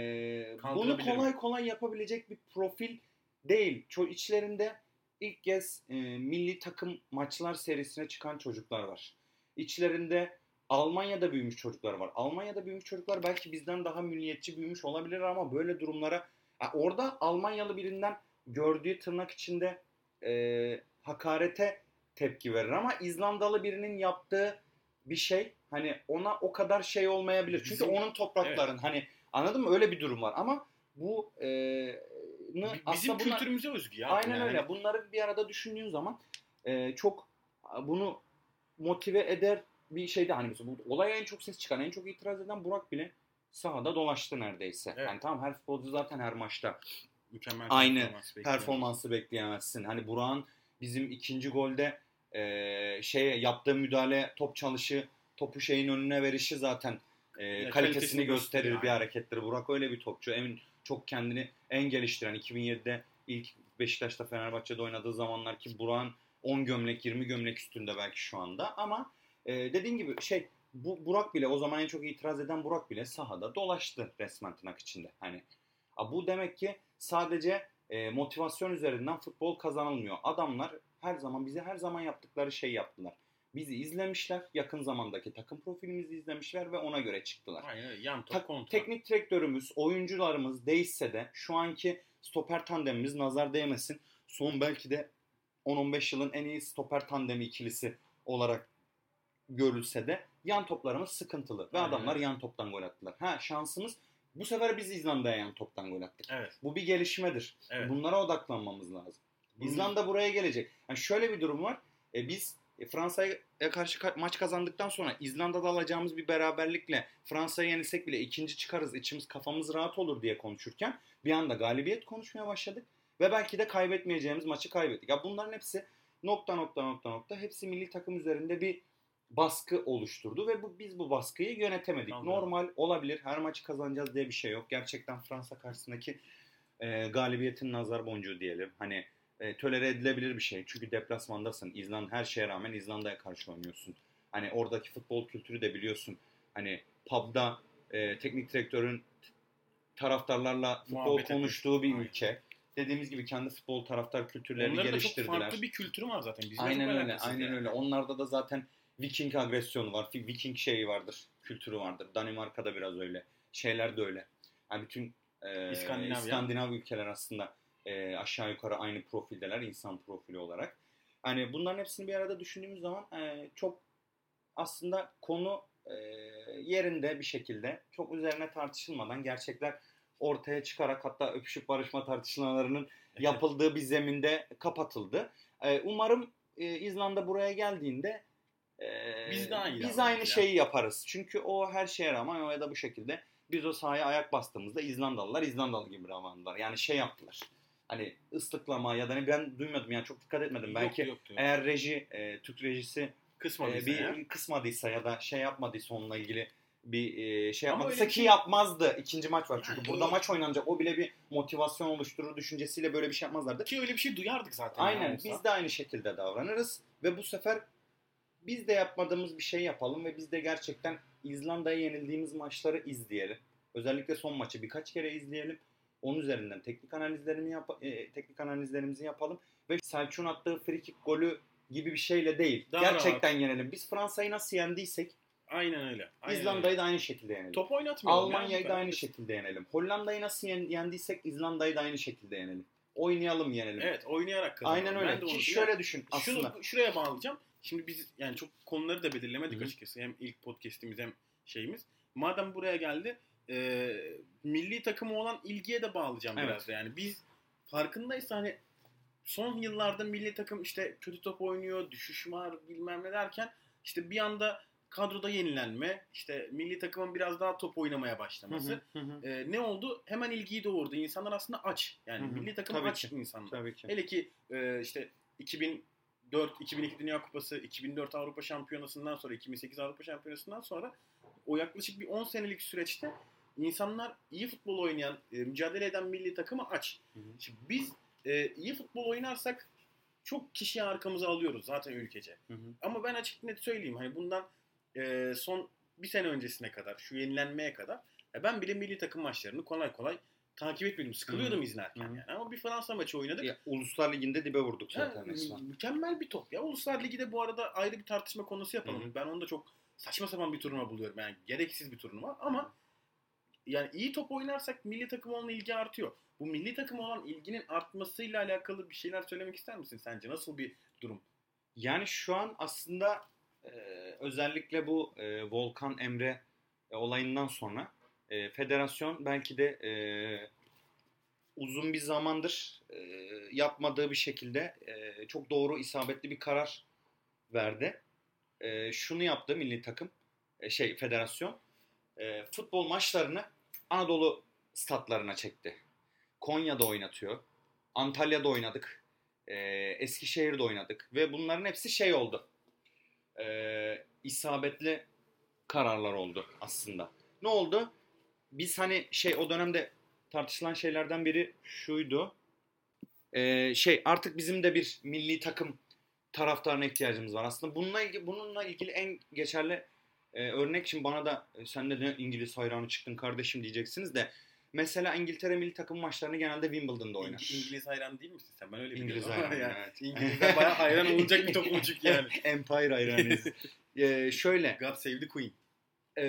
bunu kolay kolay yapabilecek bir profil değil. Ço içlerinde ilk kez e, milli takım maçlar serisine çıkan çocuklar var. İçlerinde Almanya'da büyümüş çocuklar var. Almanya'da büyümüş çocuklar belki bizden daha milliyetçi büyümüş olabilir ama böyle durumlara Ha, orada Almanyalı birinden gördüğü tırnak içinde e, hakarete tepki verir ama İzlandalı birinin yaptığı bir şey hani ona o kadar şey olmayabilir. Çünkü Bizim- onun toprakların hani anladın mı öyle bir durum var ama bu e, bizim aslında bunlar- kültürümüze özgü ya. Aynen yani. öyle. Bunları bir arada düşündüğün zaman e, çok bunu motive eder bir şeydi. Hani mesela bu olaya en çok ses çıkan, en çok itiraz eden Burak bile sahada dolaştı neredeyse. Evet. Yani tamam her futbolcu zaten her maçta Mükemmel Aynı performans bekliyorum. performansı bekleyemezsin. Hani Burak'ın bizim ikinci golde e, şeye yaptığı müdahale, top çalışı, topu şeyin önüne verişi zaten e, kalitesini kalitesini gösterir gösteriyor, bir harekettir. Burak öyle bir topçu. Emin çok kendini en geliştiren 2007'de ilk Beşiktaş'ta Fenerbahçe'de oynadığı zamanlar ki Burak'ın 10 gömlek 20 gömlek üstünde belki şu anda ama e, dediğin gibi şey bu Burak bile o zaman en çok itiraz eden Burak bile sahada dolaştı resmen tırnak içinde. Hani a, bu demek ki sadece e, motivasyon üzerinden futbol kazanılmıyor. Adamlar her zaman bize her zaman yaptıkları şey yaptılar. Bizi izlemişler, yakın zamandaki takım profilimizi izlemişler ve ona göre çıktılar. Aynen. Yan top Ta- teknik direktörümüz, oyuncularımız değişse de şu anki stoper tandemimiz nazar değmesin. Son belki de 10-15 yılın en iyi stoper tandemi ikilisi olarak görülse de yan toplarımız sıkıntılı. Ve Aynen adamlar yan toptan gol attılar. Ha şansımız bu sefer biz İzlanda'ya yan toptan gol attık. Evet. Bu bir gelişmedir. Evet. Bunlara odaklanmamız lazım. Bunun- İzlanda buraya gelecek. Yani şöyle bir durum var. E, biz e, Fransa'ya karşı ka- maç kazandıktan sonra İzlanda'da alacağımız bir beraberlikle Fransa'yı yenilsek bile ikinci çıkarız, içimiz kafamız rahat olur diye konuşurken bir anda galibiyet konuşmaya başladık ve belki de kaybetmeyeceğimiz maçı kaybettik. Ya bunların hepsi nokta nokta nokta nokta hepsi milli takım üzerinde bir baskı oluşturdu ve bu biz bu baskıyı yönetemedik. Tamam. Normal olabilir. Her maçı kazanacağız diye bir şey yok. Gerçekten Fransa karşısındaki e, galibiyetin nazar boncuğu diyelim. Hani e, tolere edilebilir bir şey. Çünkü deplasmandasın. İzlanda her şeye rağmen İzlanda'ya karşı oynuyorsun. Hani oradaki futbol kültürü de biliyorsun. Hani pub'da e, teknik direktörün taraftarlarla futbol Muhabbet konuştuğu bir etmek. ülke. Dediğimiz gibi kendi futbol taraftar kültürlerini Onların da çok geliştirdiler. farklı bir kültürü var zaten. Bizle Aynen çok öyle, aynen yani. öyle. Onlarda da zaten Viking agresyonu var, Viking şeyi vardır, kültürü vardır. Danimarka'da biraz öyle. Şeyler de öyle. Yani bütün e, İskandinav. İskandinav ülkeler aslında e, aşağı yukarı aynı profildeler insan profili olarak. Hani bunların hepsini bir arada düşündüğümüz zaman e, çok aslında konu e, yerinde bir şekilde çok üzerine tartışılmadan gerçekler ortaya çıkarak hatta öpüşüp barışma tartışmalarının yapıldığı bir zeminde kapatıldı. Ee, umarım e, İzlanda buraya geldiğinde e, Biz daha iyi biz aynı şeyi yaparız. Çünkü o her şeye rağmen ya da bu şekilde biz o sahaya ayak bastığımızda İzlandalılar İzlandalı gibi davrandılar. Yani şey yaptılar. Hani ıslıklama ya da hani ben duymadım yani çok dikkat etmedim. Belki Yoktu, yoktu. eğer reji, e, Türk rejisi Kısmadıysa e, bir ya. kısmadıysa ya da şey yapmadıysa onunla ilgili bir e, şey Ama yapmadıysa ki şey- yapmazdı. İkinci maç var çünkü Yani burada maç oynanacak. O bile bir motivasyon oluşturur düşüncesiyle böyle bir şey yapmazlardı. Ki öyle bir şey duyardık zaten. Aynen olsa. biz de aynı şekilde davranırız ve bu sefer biz de yapmadığımız bir şey yapalım ve biz de gerçekten İzlanda'ya yenildiğimiz maçları izleyelim. Özellikle son maçı birkaç kere izleyelim. Onun üzerinden teknik analizlerimi yap e, teknik analizlerimizi yapalım ve Selçuk'un attığı free kick golü gibi bir şeyle değil. Daha Gerçekten yenelim. Biz Fransa'yı nasıl yendiysek Aynen öyle. Aynen İzlanda'yı öyle. da aynı şekilde yenelim. top oynatmayalım. Almanya'yı ya. da aynı şekilde yenelim. Hollanda'yı nasıl yen- yendiysek İzlanda'yı da aynı şekilde yenelim. Oynayalım yenelim. Evet oynayarak kazanalım. Aynen öyle. Ki diyorum. şöyle düşün aslında. Şunu şuraya bağlayacağım. Şimdi biz yani çok konuları da belirlemedik Hı hı. açıkçası. Hem ilk podcast'imiz hem şeyimiz. Madem buraya geldi e, milli takımı olan ilgiye de bağlayacağım Evet. biraz da. Yani biz farkındaysa hani son yıllarda milli takım işte kötü top oynuyor, düşüş var bilmem ne derken işte bir anda kadroda yenilenme, işte milli takımın biraz daha top oynamaya başlaması. Hı hı, hı. E, ne oldu? Hemen ilgiyi doğurdu. İnsanlar aslında aç. Yani Hı hı. milli takım Tabii aç ki. insanlar. Tabii ki. Hele ki e, işte 2004, 2002 Dünya Kupası, 2004 Avrupa Şampiyonası'ndan sonra, 2008 Avrupa Şampiyonası'ndan sonra o yaklaşık bir 10 senelik süreçte insanlar iyi futbol oynayan, e, mücadele eden milli takımı aç. Hı hı. Şimdi biz e, iyi futbol oynarsak çok kişiyi arkamıza alıyoruz zaten ülkece. Hı hı. Ama ben açık net söyleyeyim hani bundan e, son bir sene öncesine kadar, şu yenilenmeye kadar ya ben bile milli takım maçlarını kolay kolay takip etmedim. Sıkılıyordum izlerken Hı hı. yani. Ama bir Fransa maçı oynadık. Ya, Uluslar Ligi'nde dibe vurduk zaten resmen. mükemmel bir top. Ya Uluslar Ligi de bu arada ayrı bir tartışma konusu yapalım. Hı hı. Ben onu da çok saçma sapan bir turnuva buluyorum. Yani gereksiz bir turnuva ama yani iyi top oynarsak milli takım olan ilgi artıyor. Bu milli takım olan ilginin artmasıyla alakalı bir şeyler söylemek ister misin sence? Nasıl bir durum? Yani şu an aslında e, özellikle bu e, Volkan Emre e, olayından sonra e, federasyon belki de e, uzun bir zamandır e, yapmadığı bir şekilde e, çok doğru isabetli bir karar verdi. E, şunu yaptı milli takım e, şey federasyon e, futbol maçlarını Anadolu statlarına çekti. Konya'da oynatıyor. Antalya'da oynadık. E, Eskişehir'de oynadık. Ve bunların hepsi şey oldu. E, isabetli kararlar oldu aslında. Ne oldu? Biz hani şey o dönemde tartışılan şeylerden biri şuydu. E, şey artık bizim de bir milli takım taraftarına ihtiyacımız var. Aslında bununla ilgili, bununla ilgili en geçerli e, örnek şimdi bana da e, sen de ne İngiliz hayranı çıktın kardeşim diyeceksiniz de mesela İngiltere milli takım maçlarını genelde Wimbledon'da oynar. İng- İngiliz hayran değil misin sen? Ben öyle İngiliz biliyorum ama hayranı, yani evet. İngilizler bayağı hayran olacak bir toplumcuk yani. <laughs> Empire hayranıyız. <laughs> Ee, şöyle God save the Queen. e,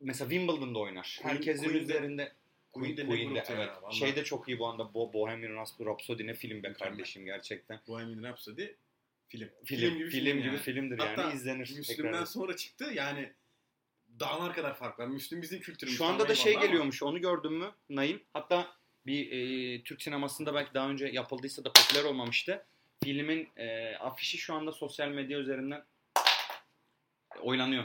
mesela Wimbledon'da oynar. Queen- Herkesin Queen'de- üzerinde Queen'de Queen'de, ya, evet. vallahi. Şey de çok iyi bu anda Bo- Bohemian Rhapsody ne film be Mükemmel. kardeşim gerçekten. Bohemian Rhapsody film. Film, film gibi, yani. filmdir Hatta yani izlenir. Müslüm'den tekrar. sonra çıktı yani dağlar kadar fark var. Müslüm bizim kültürümüz. Şu anda da şey eyvallah ama geliyormuş onu gördün mü Naim? Hatta bir e, Türk sinemasında belki daha önce yapıldıysa da popüler olmamıştı. Filmin e, afişi şu anda sosyal medya üzerinden oynanıyor.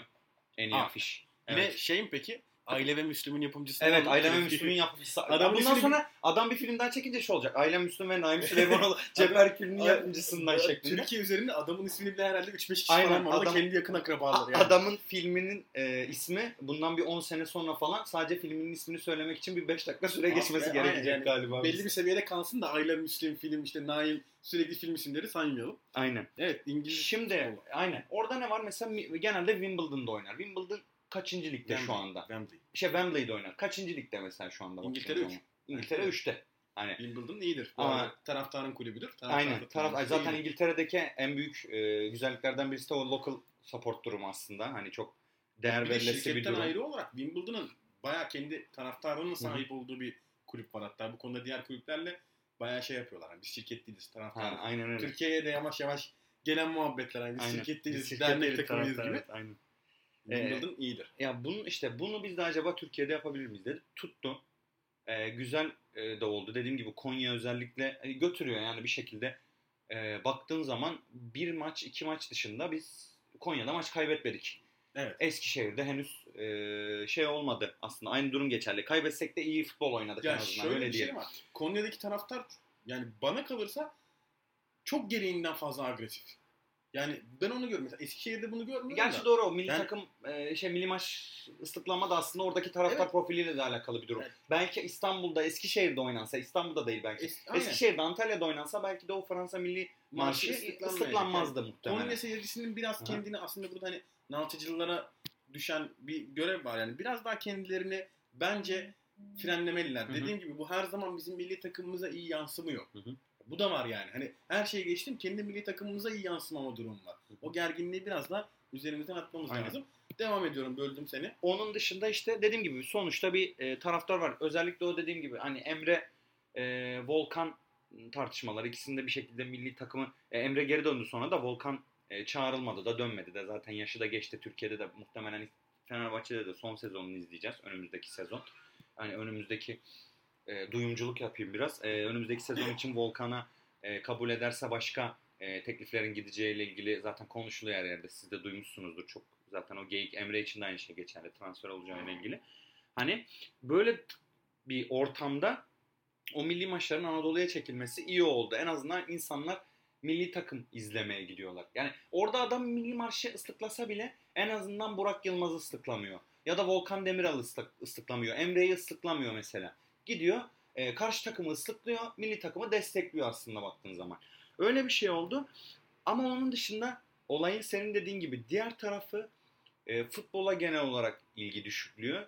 En iyi Aa, afiş. Evet. şey mi peki? Aile ve Müslüm'ün yapımcısı. Evet Ailem ve Müslüm'ün yapımcısı. Adamın Bundan ismini- sonra adam bir film daha çekince şey olacak. Ailem Müslüm ve Naim <laughs> Süleymanoğlu Cep filminin Adam- yapımcısından şeklinde. Türkiye üzerinde adamın ismini bile herhalde 3-5 kişi Aynen, falan var. Adam- kendi yakın akrabaları yani. Adamın filminin e, ismi bundan bir 10 sene sonra falan sadece filminin ismini söylemek için bir 5 dakika süre geçmesi gerekecek yani galiba. Belli bir seviyede kalsın da Aile Müslüm film işte Naim sürekli film isimleri saymayalım. Aynen. Evet İngiliz Şimdi aynen. Orada ne var? Mesela genelde Wimbledon'da oynar. Wimbledon kaçıncı ligde şu Wembley, anda? Wembley. Şey Wembley'de oynar. Kaçıncı ligde mesela şu anda? İngiltere zaman? üç. İngiltere 3'te. Hani Wimbledon iyidir. Ama- taraftarın kulübüdür. Taraftar aynen. Taraf, zaten İyidir. İngiltere'deki en büyük e, güzelliklerden birisi de o local support durumu aslında. Hani çok değer bir verilesi bir durum. ayrı olarak Wimbledon'ın bayağı kendi taraftarının sahip olduğu bir kulüp var hatta. Bu konuda diğer kulüplerle bayağı şey yapıyorlar. Yani biz şirket değiliz, taraftar. Ha, aynen öyle. Türkiye'ye de yavaş yavaş gelen muhabbetler. Yani biz Aynen. şirket değiliz, dernek değiliz, takımıyız gibi. evet, aynen. Wimbledon iyidir. Ya bunu işte bunu biz de acaba Türkiye'de yapabilir miyiz dedi. Tuttu. Ee, güzel e, de oldu. Dediğim gibi Konya özellikle e, götürüyor yani bir şekilde. E, baktığın zaman bir maç iki maç dışında biz Konya'da maç kaybetmedik. Evet. Eskişehir'de henüz e, şey olmadı aslında. Aynı durum geçerli. Kaybetsek de iyi futbol oynadık en Ya azından şöyle öyle bir diyelim. şey var. Konya'daki taraftar yani bana kalırsa çok gereğinden fazla agresif. Yani ben onu görüyorum. Mesela Eskişehir'de bunu görmüyorum Gerçi da. doğru o milli Yani- takım e, şey milli maç ıslıklama da aslında oradaki taraftar Evet. profiliyle de alakalı bir durum. Evet. Belki İstanbul'da, Eskişehir'de oynansa, İstanbul'da değil belki. Es- aynen. Eskişehir'de, Antalya'da oynansa belki de o Fransa milli marşı ıslıklanmazdı muhtemelen. Konya seyircisinin biraz Aha. kendini aslında burada hani naltıcılara düşen bir görev var. Yani biraz daha kendilerini bence frenlemeliler. Hı hı. Dediğim gibi bu her zaman bizim milli takımımıza iyi yansımıyor. Hı hı. Bu da var yani. Hani her şeyi geçtim kendi milli takımımıza iyi yansımama durum var. O gerginliği biraz da üzerimizden atmamız Aynen. lazım. Devam ediyorum böldüm seni. Onun dışında işte dediğim gibi sonuçta bir e, taraftar var. Özellikle o dediğim gibi hani Emre e, Volkan tartışmaları ikisinde bir şekilde milli takımı e, Emre geri döndü sonra da Volkan e, çağrılmadı da dönmedi de zaten yaşı da geçti. Türkiye'de de muhtemelen Fenerbahçe'de de son sezonunu izleyeceğiz önümüzdeki sezon. Hani önümüzdeki e, duyumculuk yapayım biraz. E, önümüzdeki sezon için Volkan'a e, kabul ederse başka e, tekliflerin gideceğiyle ilgili zaten konuşuluyor her yerde. Siz de duymuşsunuzdur çok. Zaten o geyik Emre için de aynı şey geçerli. Transfer olacağıyla ilgili. Hani böyle bir ortamda o milli maçların Anadolu'ya çekilmesi iyi oldu. En azından insanlar milli takım izlemeye gidiyorlar. Yani orada adam milli marşı ıslıklasa bile en azından Burak Yılmaz'ı ıslıklamıyor. Ya da Volkan Demiral'ı ıslık, ıslıklamıyor. Emre'yi ıslıklamıyor mesela. Gidiyor e, karşı takımı ıslıklıyor. Milli takımı destekliyor aslında baktığın zaman. Öyle bir şey oldu. Ama onun dışında olayın senin dediğin gibi diğer tarafı e, futbola genel olarak ilgi düşüklüğü.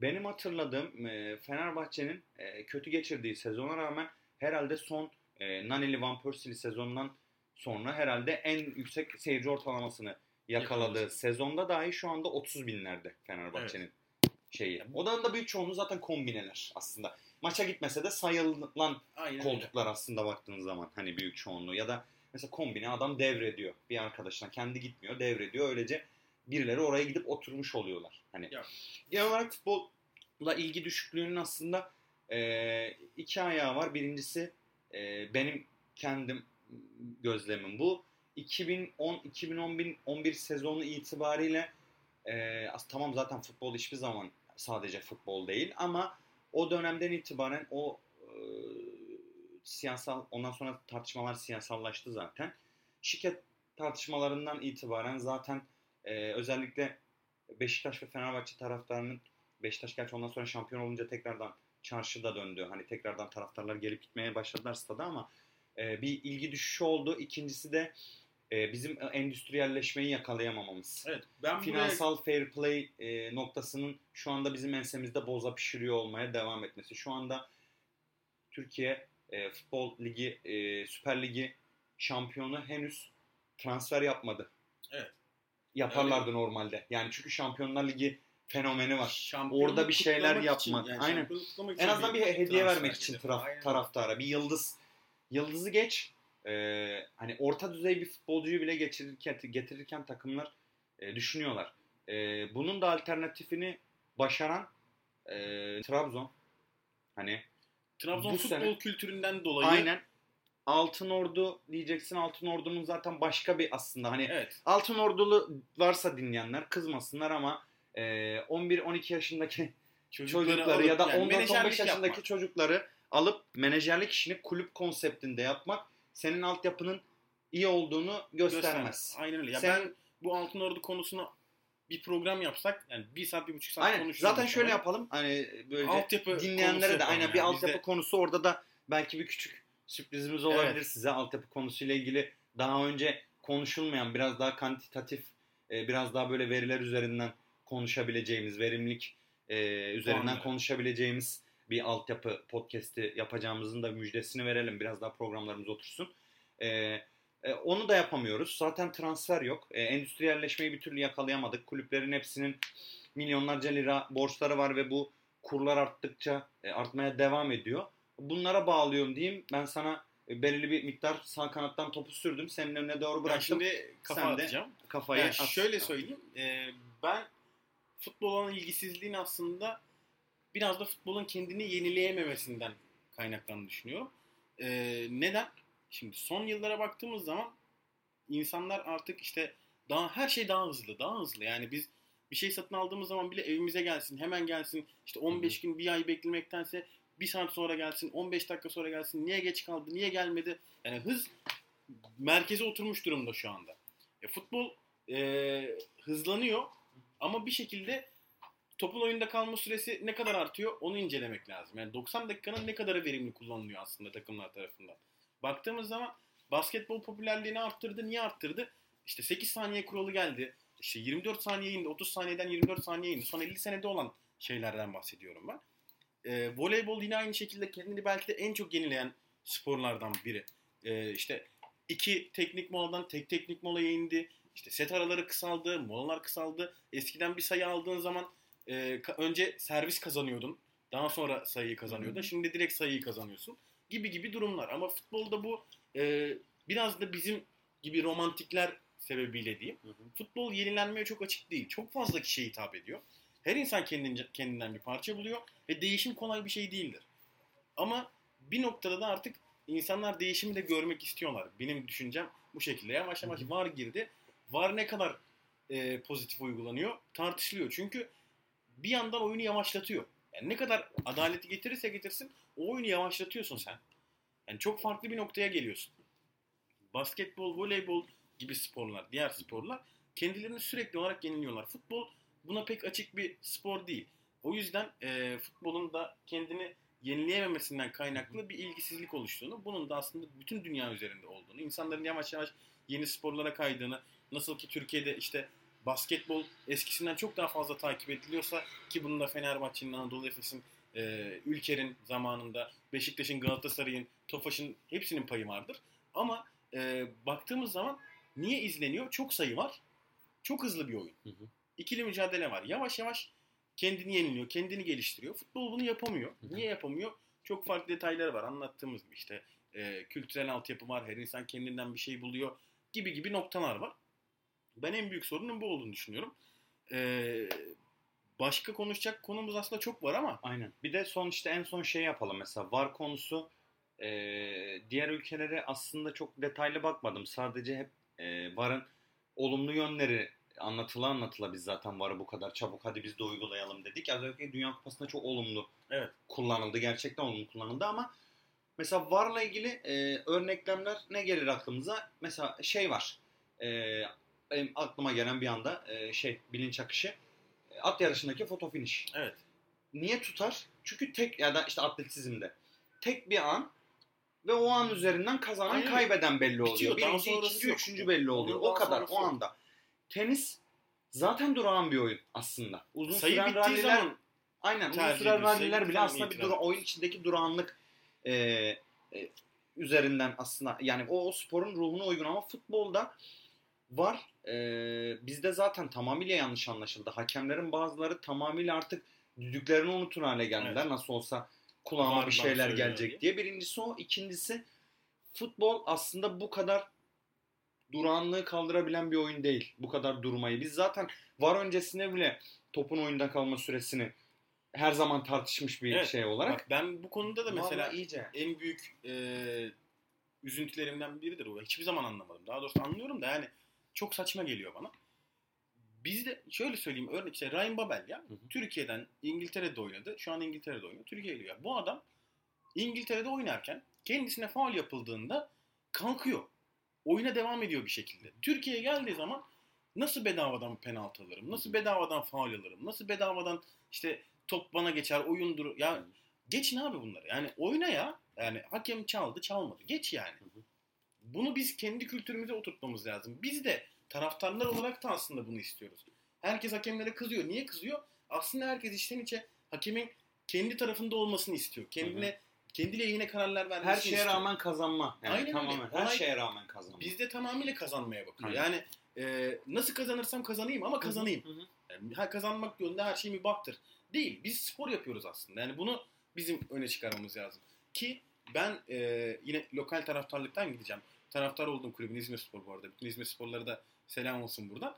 Benim hatırladığım e, Fenerbahçe'nin e, kötü geçirdiği sezona rağmen herhalde son e, Naneli Van Persie'li sezondan sonra herhalde en yüksek seyirci ortalamasını yakaladığı Yakaladı. sezonda dahi şu anda 30 binlerde Fenerbahçe'nin şeyi. Odanın da büyük çoğunluğu zaten kombineler aslında. Maça gitmese de sayılan Aynen öyle. koltuklar aslında baktığın zaman hani büyük çoğunluğu ya da mesela kombine adam devrediyor bir arkadaşına kendi gitmiyor devrediyor öylece birileri oraya gidip oturmuş oluyorlar hani Ya. genel olarak futbolla ilgi düşüklüğünün aslında e, iki ayağı var birincisi e, benim kendim gözlemim bu 2010-2011 sezonu itibariyle e, as- tamam zaten futbol hiçbir zaman sadece futbol değil ama o dönemden itibaren o e, siyasal ondan sonra tartışmalar siyasallaştı zaten. Şirket tartışmalarından itibaren zaten e, özellikle Beşiktaş ve Fenerbahçe taraftarının Beşiktaş gerçi ondan sonra şampiyon olunca tekrardan çarşıda döndü. Hani tekrardan taraftarlar gelip gitmeye başladılar stada ama e, bir ilgi düşüşü oldu. İkincisi de e, bizim endüstriyelleşmeyi yakalayamamamız Evet. Ben buraya finansal fair play e, noktasının şu anda bizim ensemizde boza pişiriyor olmaya devam etmesi. Şu anda Türkiye e, Futbol Ligi, e, Süper Ligi şampiyonu henüz transfer yapmadı. Evet. Yaparlardı normalde. Yani çünkü Şampiyonlar Ligi fenomeni var. şampiyonluk Orada bir şeyler yapmak. yani Aynen. En azından bir hediye vermek için taraf, taraftara bir yıldız yıldızı geç e, hani orta düzey bir futbolcuyu bile getirirken, getirirken takımlar e, düşünüyorlar. E, bunun da alternatifini başaran e, Trabzon hani Trabzon futbol sene- kültüründen dolayı aynen Altın Ordu diyeceksin Altın Ordu'nun zaten başka bir aslında hani evet. Altın Ordulu varsa dinleyenler kızmasınlar ama e, 11-12 yaşındaki çocukları alıp ya da yani 14-15 menajerlik yaşındaki yapmak. çocukları alıp menajerlik işini kulüp konseptinde yapmak senin altyapının iyi olduğunu göstermez. Aynen öyle. Ya Sen- ben bu Altın Ordu konusuna bir program yapsak yani bir saat bir buçuk saat Aynen. konuşuruz. Zaten şöyle muhtemelen. yapalım. Hani böyle Altyapı dinleyenlere de aynen yani. bir altyapı de- konusu orada da belki bir küçük sürprizimiz olabilir Evet. size. Altyapı konusuyla ilgili daha önce konuşulmayan biraz daha kantitatif e, biraz daha böyle veriler üzerinden konuşabileceğimiz verimlilik e, üzerinden Puanları. konuşabileceğimiz bir altyapı podcast'i yapacağımızın da müjdesini verelim. Biraz daha programlarımız otursun. E, e, onu da yapamıyoruz. Zaten transfer yok. E, endüstriyelleşmeyi bir türlü yakalayamadık. Kulüplerin hepsinin milyonlarca lira borçları var ve bu kurlar arttıkça e, artmaya devam ediyor. Bunlara bağlıyorum diyeyim. Ben sana e, belirli bir miktar sağ kanattan topu sürdüm. Senin önüne doğru Ben bıraktım. şimdi kafa Sen atacağım. Kafayı Yani at. şöyle söyleyeyim. e, ben futbol olan ilgisizliğin aslında biraz da futbolun kendini yenileyememesinden kaynaklandığını düşünüyorum. E, neden? Şimdi son yıllara baktığımız zaman insanlar artık işte daha her şey daha hızlı, daha hızlı. Yani biz bir şey satın aldığımız zaman bile evimize gelsin, hemen gelsin. İşte 15 gün, bir ay beklemektense bir saat sonra gelsin, 15 dakika sonra gelsin. Niye geç kaldı, niye gelmedi? Yani hız merkeze oturmuş durumda şu anda. E, futbol e, hızlanıyor ama bir şekilde topun oyunda kalma süresi ne kadar artıyor onu incelemek lazım. Yani 90 dakikanın ne kadarı verimli kullanılıyor aslında takımlar tarafından. Baktığımız zaman basketbol popülerliğini arttırdı. Niye arttırdı? İşte 8 saniye kuralı geldi. İşte 24 saniye indi. 30 saniyeden 24 saniye indi. Son 50 senede olan şeylerden bahsediyorum ben. E, voleybol yine aynı şekilde kendini belki de en çok yenileyen sporlardan biri. E, işte iki teknik moladan tek teknik molaya indi. İşte set araları kısaldı, molalar kısaldı. Eskiden bir sayı aldığın zaman e, önce servis kazanıyordun. Daha sonra sayıyı kazanıyordun. Şimdi direkt sayıyı kazanıyorsun. Gibi gibi durumlar. Ama futbolda bu e, biraz da bizim gibi romantikler sebebiyle diyeyim. Futbol yenilenmeye çok açık değil. Çok fazla kişiye hitap ediyor. Her insan kendince, kendinden bir parça buluyor ve değişim kolay bir şey değildir. Ama bir noktada da artık insanlar değişimi de görmek istiyorlar. Benim düşüncem bu şekilde. Yavaş yavaş VAR girdi. VAR ne kadar e, pozitif uygulanıyor tartışılıyor. Çünkü bir yandan oyunu yavaşlatıyor. Yani ne kadar adaleti getirirse getirsin o oyunu yavaşlatıyorsun sen. Yani çok farklı bir noktaya geliyorsun. Basketbol, voleybol gibi sporlar, diğer sporlar kendilerini sürekli olarak yeniliyorlar. Futbol buna pek açık bir spor değil. O yüzden e, futbolun da kendini yenileyememesinden kaynaklı bir ilgisizlik oluştuğunu, bunun da aslında bütün dünya üzerinde olduğunu, insanların yavaş yavaş yeni sporlara kaydığını, nasıl ki Türkiye'de işte basketbol eskisinden çok daha fazla takip ediliyorsa ki bunun da Fenerbahçe'nin, Anadolu Efes'in, e, Ülker'in zamanında, Beşiktaş'ın, Galatasaray'ın, Tofaş'ın hepsinin payı vardır. Ama e, baktığımız zaman niye izleniyor? Çok sayı var. Çok hızlı bir oyun. Hı hı. İkili mücadele var. Yavaş yavaş kendini yeniliyor, kendini geliştiriyor. Futbol bunu yapamıyor. Hı hı. Niye yapamıyor? Çok farklı detayları var. Anlattığımız gibi işte e, kültürel altyapı var. Her insan kendinden bir şey buluyor gibi gibi noktalar var. Ben en büyük sorunun bu olduğunu düşünüyorum. E, başka konuşacak konumuz aslında çok var ama Aynen. Bir de son işte en son şey yapalım mesela VAR konusu e, diğer ülkelere aslında çok detaylı bakmadım. Sadece hep e, VAR'ın olumlu yönleri anlatıla anlatıla biz zaten VAR'ı bu kadar çabuk hadi biz de uygulayalım dedik. Özellikle Dünya Kupası'nda çok olumlu Evet. kullanıldı. Gerçekten olumlu kullanıldı ama mesela VAR'la ilgili e, örneklemler ne gelir aklımıza? Mesela şey var. E, benim aklıma gelen bir anda e, şey bilinç akışı. E, At yarışındaki foto finish evet. niye tutar? Çünkü tek ya da işte atletizmde tek bir an ve o an üzerinden kazanan Aynen. kaybeden belli oluyor. Bitiyor, daha Birinci, ikinci, yok. üçüncü belli oluyor. Onun O daha kadar o yok. anda. Tenis zaten durağan bir oyun aslında. Uzun Sayı süren ralliler zaman aynen uzun süren ralliler bile aslında bir dura, oyun içindeki durağanlık e, e, üzerinden aslında yani o, o sporun ruhuna uygun ama futbolda var. E, bizde zaten tamamıyla yanlış anlaşıldı. Hakemlerin bazıları tamamıyla artık düdüklerini unutur hale geldiler. Evet. Nasıl olsa kulağıma Var, bir şeyler gelecek diye. Birincisi o. ikincisi futbol aslında bu kadar duranlığı kaldırabilen bir oyun değil. Bu kadar durmayı. Biz zaten var öncesine bile topun oyunda kalma süresini her zaman tartışmış bir Evet. şey olarak. Bak ben bu konuda da mesela Vallahi iyice. en büyük e, üzüntülerimden biridir o. Hiçbir zaman anlamadım. Daha doğrusu anlıyorum da yani çok saçma geliyor bana. Bizde şöyle söyleyeyim örnek işte Ryan Babel ya Hı hı. Türkiye'den İngiltere'de oynadı. Şu an İngiltere'de oynuyor. Türkiye'ye geliyor. Bu adam İngiltere'de oynarken kendisine faul yapıldığında kalkıyor. Oyuna devam ediyor bir şekilde. Türkiye'ye geldiği zaman nasıl bedavadan penaltı alırım? Nasıl bedavadan faul alırım? Nasıl bedavadan işte top bana geçer, oyun durur. Ya geçin abi bunları. Yani oyna ya. Yani hakem çaldı, çalmadı. Geç yani. hı. Bunu biz kendi kültürümüze oturtmamız lazım. Biz de taraftarlar olarak da aslında bunu istiyoruz. Herkes hakemlere kızıyor. Niye kızıyor? Aslında herkes içten içe hakemin kendi tarafında olmasını istiyor. Kendine kendi lehine kararlar vermesini Her şeye istiyor. rağmen kazanma. Yani Aynen öyle. tamamen her Olay- şeye rağmen kazanma. Bizde tamamıyla kazanmaya bakıyor. Aynen. Yani e, nasıl kazanırsam kazanayım ama kazanayım. Hı hı. Yani ha, kazanmak yolunda her şey mübahtır. Değil. Biz spor yapıyoruz aslında. Yani bunu bizim öne çıkarmamız lazım. Ki ben e, yine lokal taraftarlıktan gideceğim. Taraftar olduğum kulübün İzmir Spor bu arada. Bütün İzmir Sporları da selam olsun buradan.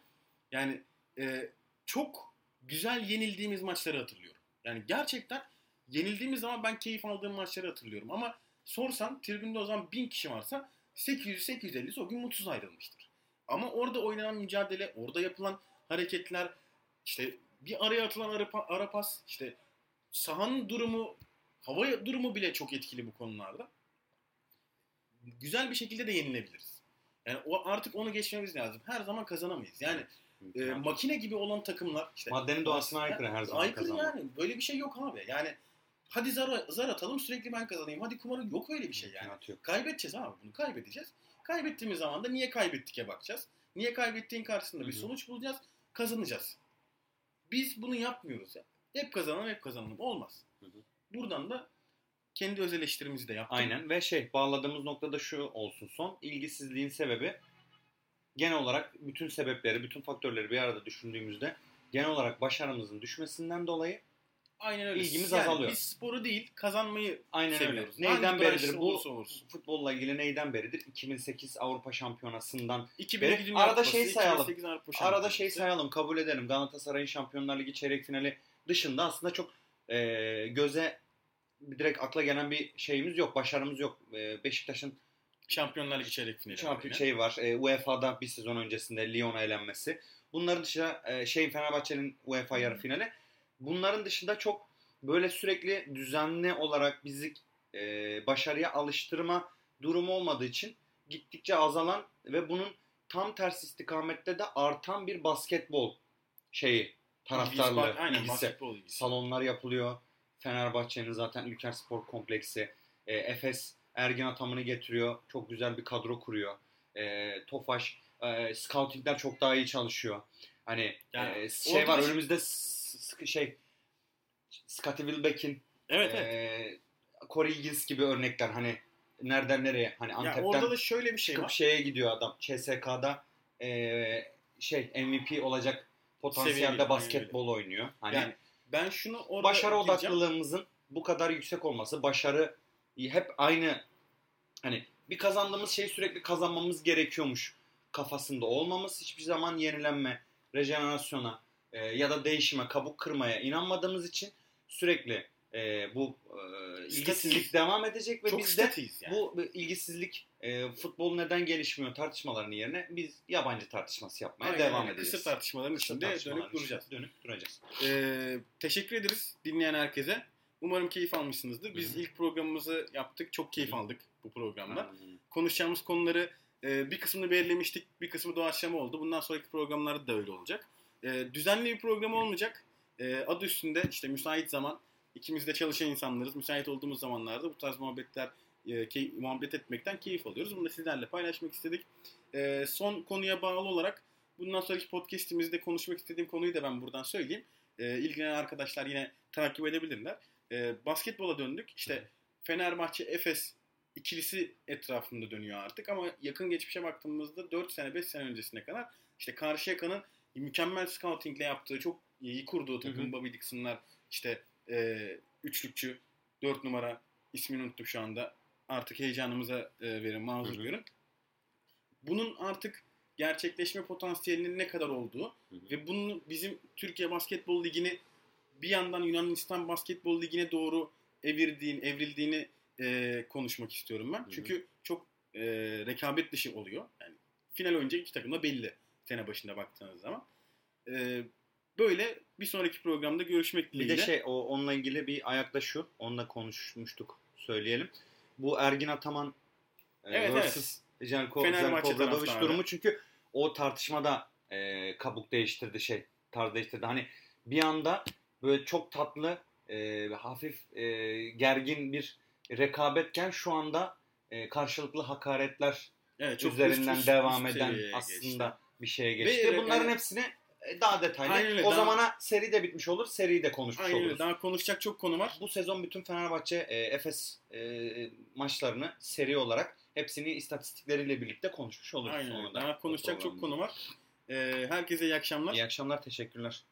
Yani e, çok güzel yenildiğimiz maçları hatırlıyorum. Yani gerçekten yenildiğimiz zaman ben keyif aldığım maçları hatırlıyorum. Ama sorsam tribünde o zaman 1000 kişi varsa 800-850'si o gün mutsuz ayrılmıştır. Ama orada oynanan mücadele, orada yapılan hareketler, işte bir araya atılan ara, ara pas, işte sahanın durumu, hava durumu bile çok etkili bu konularda. Güzel bir şekilde de yenilebiliriz. Yani o artık onu geçmemiz lazım. Her zaman kazanamayız. Yani e, makine gibi olan takımlar işte Maddenin doğasına aykırı her zaman aykırı kazanmak. yani. Böyle bir şey yok abi. Yani hadi zar, zar atalım sürekli ben kazanayım. Hadi kumarı yok öyle bir şey yani. Yok. Kaybedeceğiz abi bunu kaybedeceğiz. Kaybettiğimiz zaman da niye kaybettik'e bakacağız. Niye kaybettiğin karşısında bir sonuç bulacağız. Kazanacağız. Biz bunu yapmıyoruz ya. Hep kazanalım hep kazanalım. Olmaz. Hı hı. Buradan da kendi öz eleştirimizi de yaptık. Aynen ve şey bağladığımız noktada şu olsun son. ilgisizliğin sebebi genel olarak bütün sebepleri, bütün faktörleri bir arada düşündüğümüzde genel olarak başarımızın düşmesinden dolayı Aynen öyle. İlgimiz yani azalıyor. Biz sporu değil kazanmayı aynen öyle. seviyoruz. Neyden Hangi beridir bu olursa futbolla ilgili neyden beridir? 2008 Avrupa Şampiyonası'ndan 2002 Ve Dünya arada şey sayalım. 2008 Avrupa Arada şey sayalım kabul edelim. Galatasaray'ın Şampiyonlar Ligi çeyrek finali dışında aslında çok e, göze direkt akla gelen bir şeyimiz yok. Başarımız yok. E, Beşiktaş'ın Şampiyonlar Ligi çeyrek finali. şampiyon şey var. E, UEFA'da bir sezon öncesinde Lyon'a elenmesi. Bunların dışında e, şey Fenerbahçe'nin UEFA yarı finali. Bunların dışında çok böyle sürekli düzenli olarak bizi e, başarıya alıştırma durumu olmadığı için gittikçe azalan ve bunun tam ters istikamette de artan bir basketbol şeyi İlgisi taraftarlığı var. Aynen ilgisi. basketbol ilgisi. Salonlar yapılıyor. Fenerbahçe'nin zaten Ülker Spor Kompleksi. E, Efes Ergin Ataman'ı getiriyor. Çok güzel bir kadro kuruyor. E, Tofaş, e, scoutingler çok daha iyi çalışıyor. Hani Yani e, şey var da- önümüzde şey Scottie Wilbeck'in Evet evet. e, Corey Higgins gibi örnekler hani nereden nereye hani Ya Antep'ten orada da şöyle bir şey çıkıp var. şeye gidiyor adam. CSK'da e, şey MVP olacak potansiyelde Seviyeli, basketbol oynuyor. Hani yani ben şunu orada başarı gireceğim. odaklılığımızın bu kadar yüksek olması, başarı hep aynı hani bir kazandığımız şeyi sürekli kazanmamız gerekiyormuş kafasında olmamız hiçbir zaman yenilenme, rejenerasyona e, ya da değişime, kabuk kırmaya inanmadığımız için sürekli e, bu e, ilgisizlik devam edecek ve Çok biz de yani. bu ilgisizlik e, futbol neden gelişmiyor tartışmalarının yerine biz yabancı tartışması yapmaya Aynen devam öyle. edeceğiz. Kısır tartışmaların içinde tartışmaların dönüp duracağız. içinde Dönüp duracağız. Ee, teşekkür ederiz dinleyen herkese. Umarım keyif almışsınızdır. Biz Hı hı. ilk programımızı yaptık. Çok keyif Hı hı. aldık bu programda. Aynen. Konuşacağımız konuları e, bir kısmını belirlemiştik. Bir kısmı doğaçlama oldu. Bundan sonraki programlarda da öyle olacak. E, düzenli bir program olmayacak. E, adı üstünde işte müsait zaman. İkimiz de çalışan insanlarız. Müsait olduğumuz zamanlarda bu tarz muhabbetler e, key- muhabbet etmekten keyif alıyoruz. Bunu da sizlerle paylaşmak istedik. E, son konuya bağlı olarak bundan sonraki podcastimizde konuşmak istediğim konuyu da ben buradan söyleyeyim. E, ilgilenen arkadaşlar yine takip edebilirler. E, basketbola döndük. İşte Fenerbahçe, Efes ikilisi etrafında dönüyor artık ama yakın geçmişe baktığımızda 4 sene 5 sene öncesine kadar işte Karşıyaka'nın mükemmel scoutingle yaptığı çok iyi kurduğu takım. Bobby Dixon'lar işte e, üçlükçü 4 numara ismini unuttum şu anda artık heyecanımıza e, verin mazur Hı hı. görün. Bunun artık gerçekleşme potansiyelinin ne kadar olduğu Hı hı. ve bunun bizim Türkiye Basketbol Ligi'ni bir yandan Yunanistan Basketbol Ligi'ne doğru evirdiğini, evrildiğini e, konuşmak istiyorum ben. hı. Çünkü çok e, rekabet dışı oluyor. Yani final oynayacak iki takım da belli sene başında baktığınız zaman. E, böyle bir sonraki programda görüşmek Bir dileğiyle. de şey o onunla ilgili bir ayakta şu. Onunla konuşmuştuk söyleyelim. Bu Ergin Ataman e, Evet, versus Jelko Fenerbahçe Zelko Obradovic taraftarı. durumu çünkü o tartışmada e, kabuk değiştirdi şey tarz değiştirdi. Hani bir anda böyle çok tatlı e, hafif e, gergin bir rekabetken şu anda e, karşılıklı hakaretler evet, çok üzerinden üst- üst- devam üst eden aslında geçti. bir şeye Ve, geçti. e, Bunların e, daha detaylı. Aynen öyle, o daha- zamana seri de bitmiş olur, seriyi de konuşmuş Aynen öyle. oluruz. Daha konuşacak çok konu var. Bu sezon bütün Fenerbahçe e, Efes e, maçlarını seri olarak hepsini istatistikleriyle birlikte konuşmuş oluruz. Aynen öyle. Daha konuşacak çok konu var. E, herkese iyi akşamlar. İyi akşamlar, teşekkürler.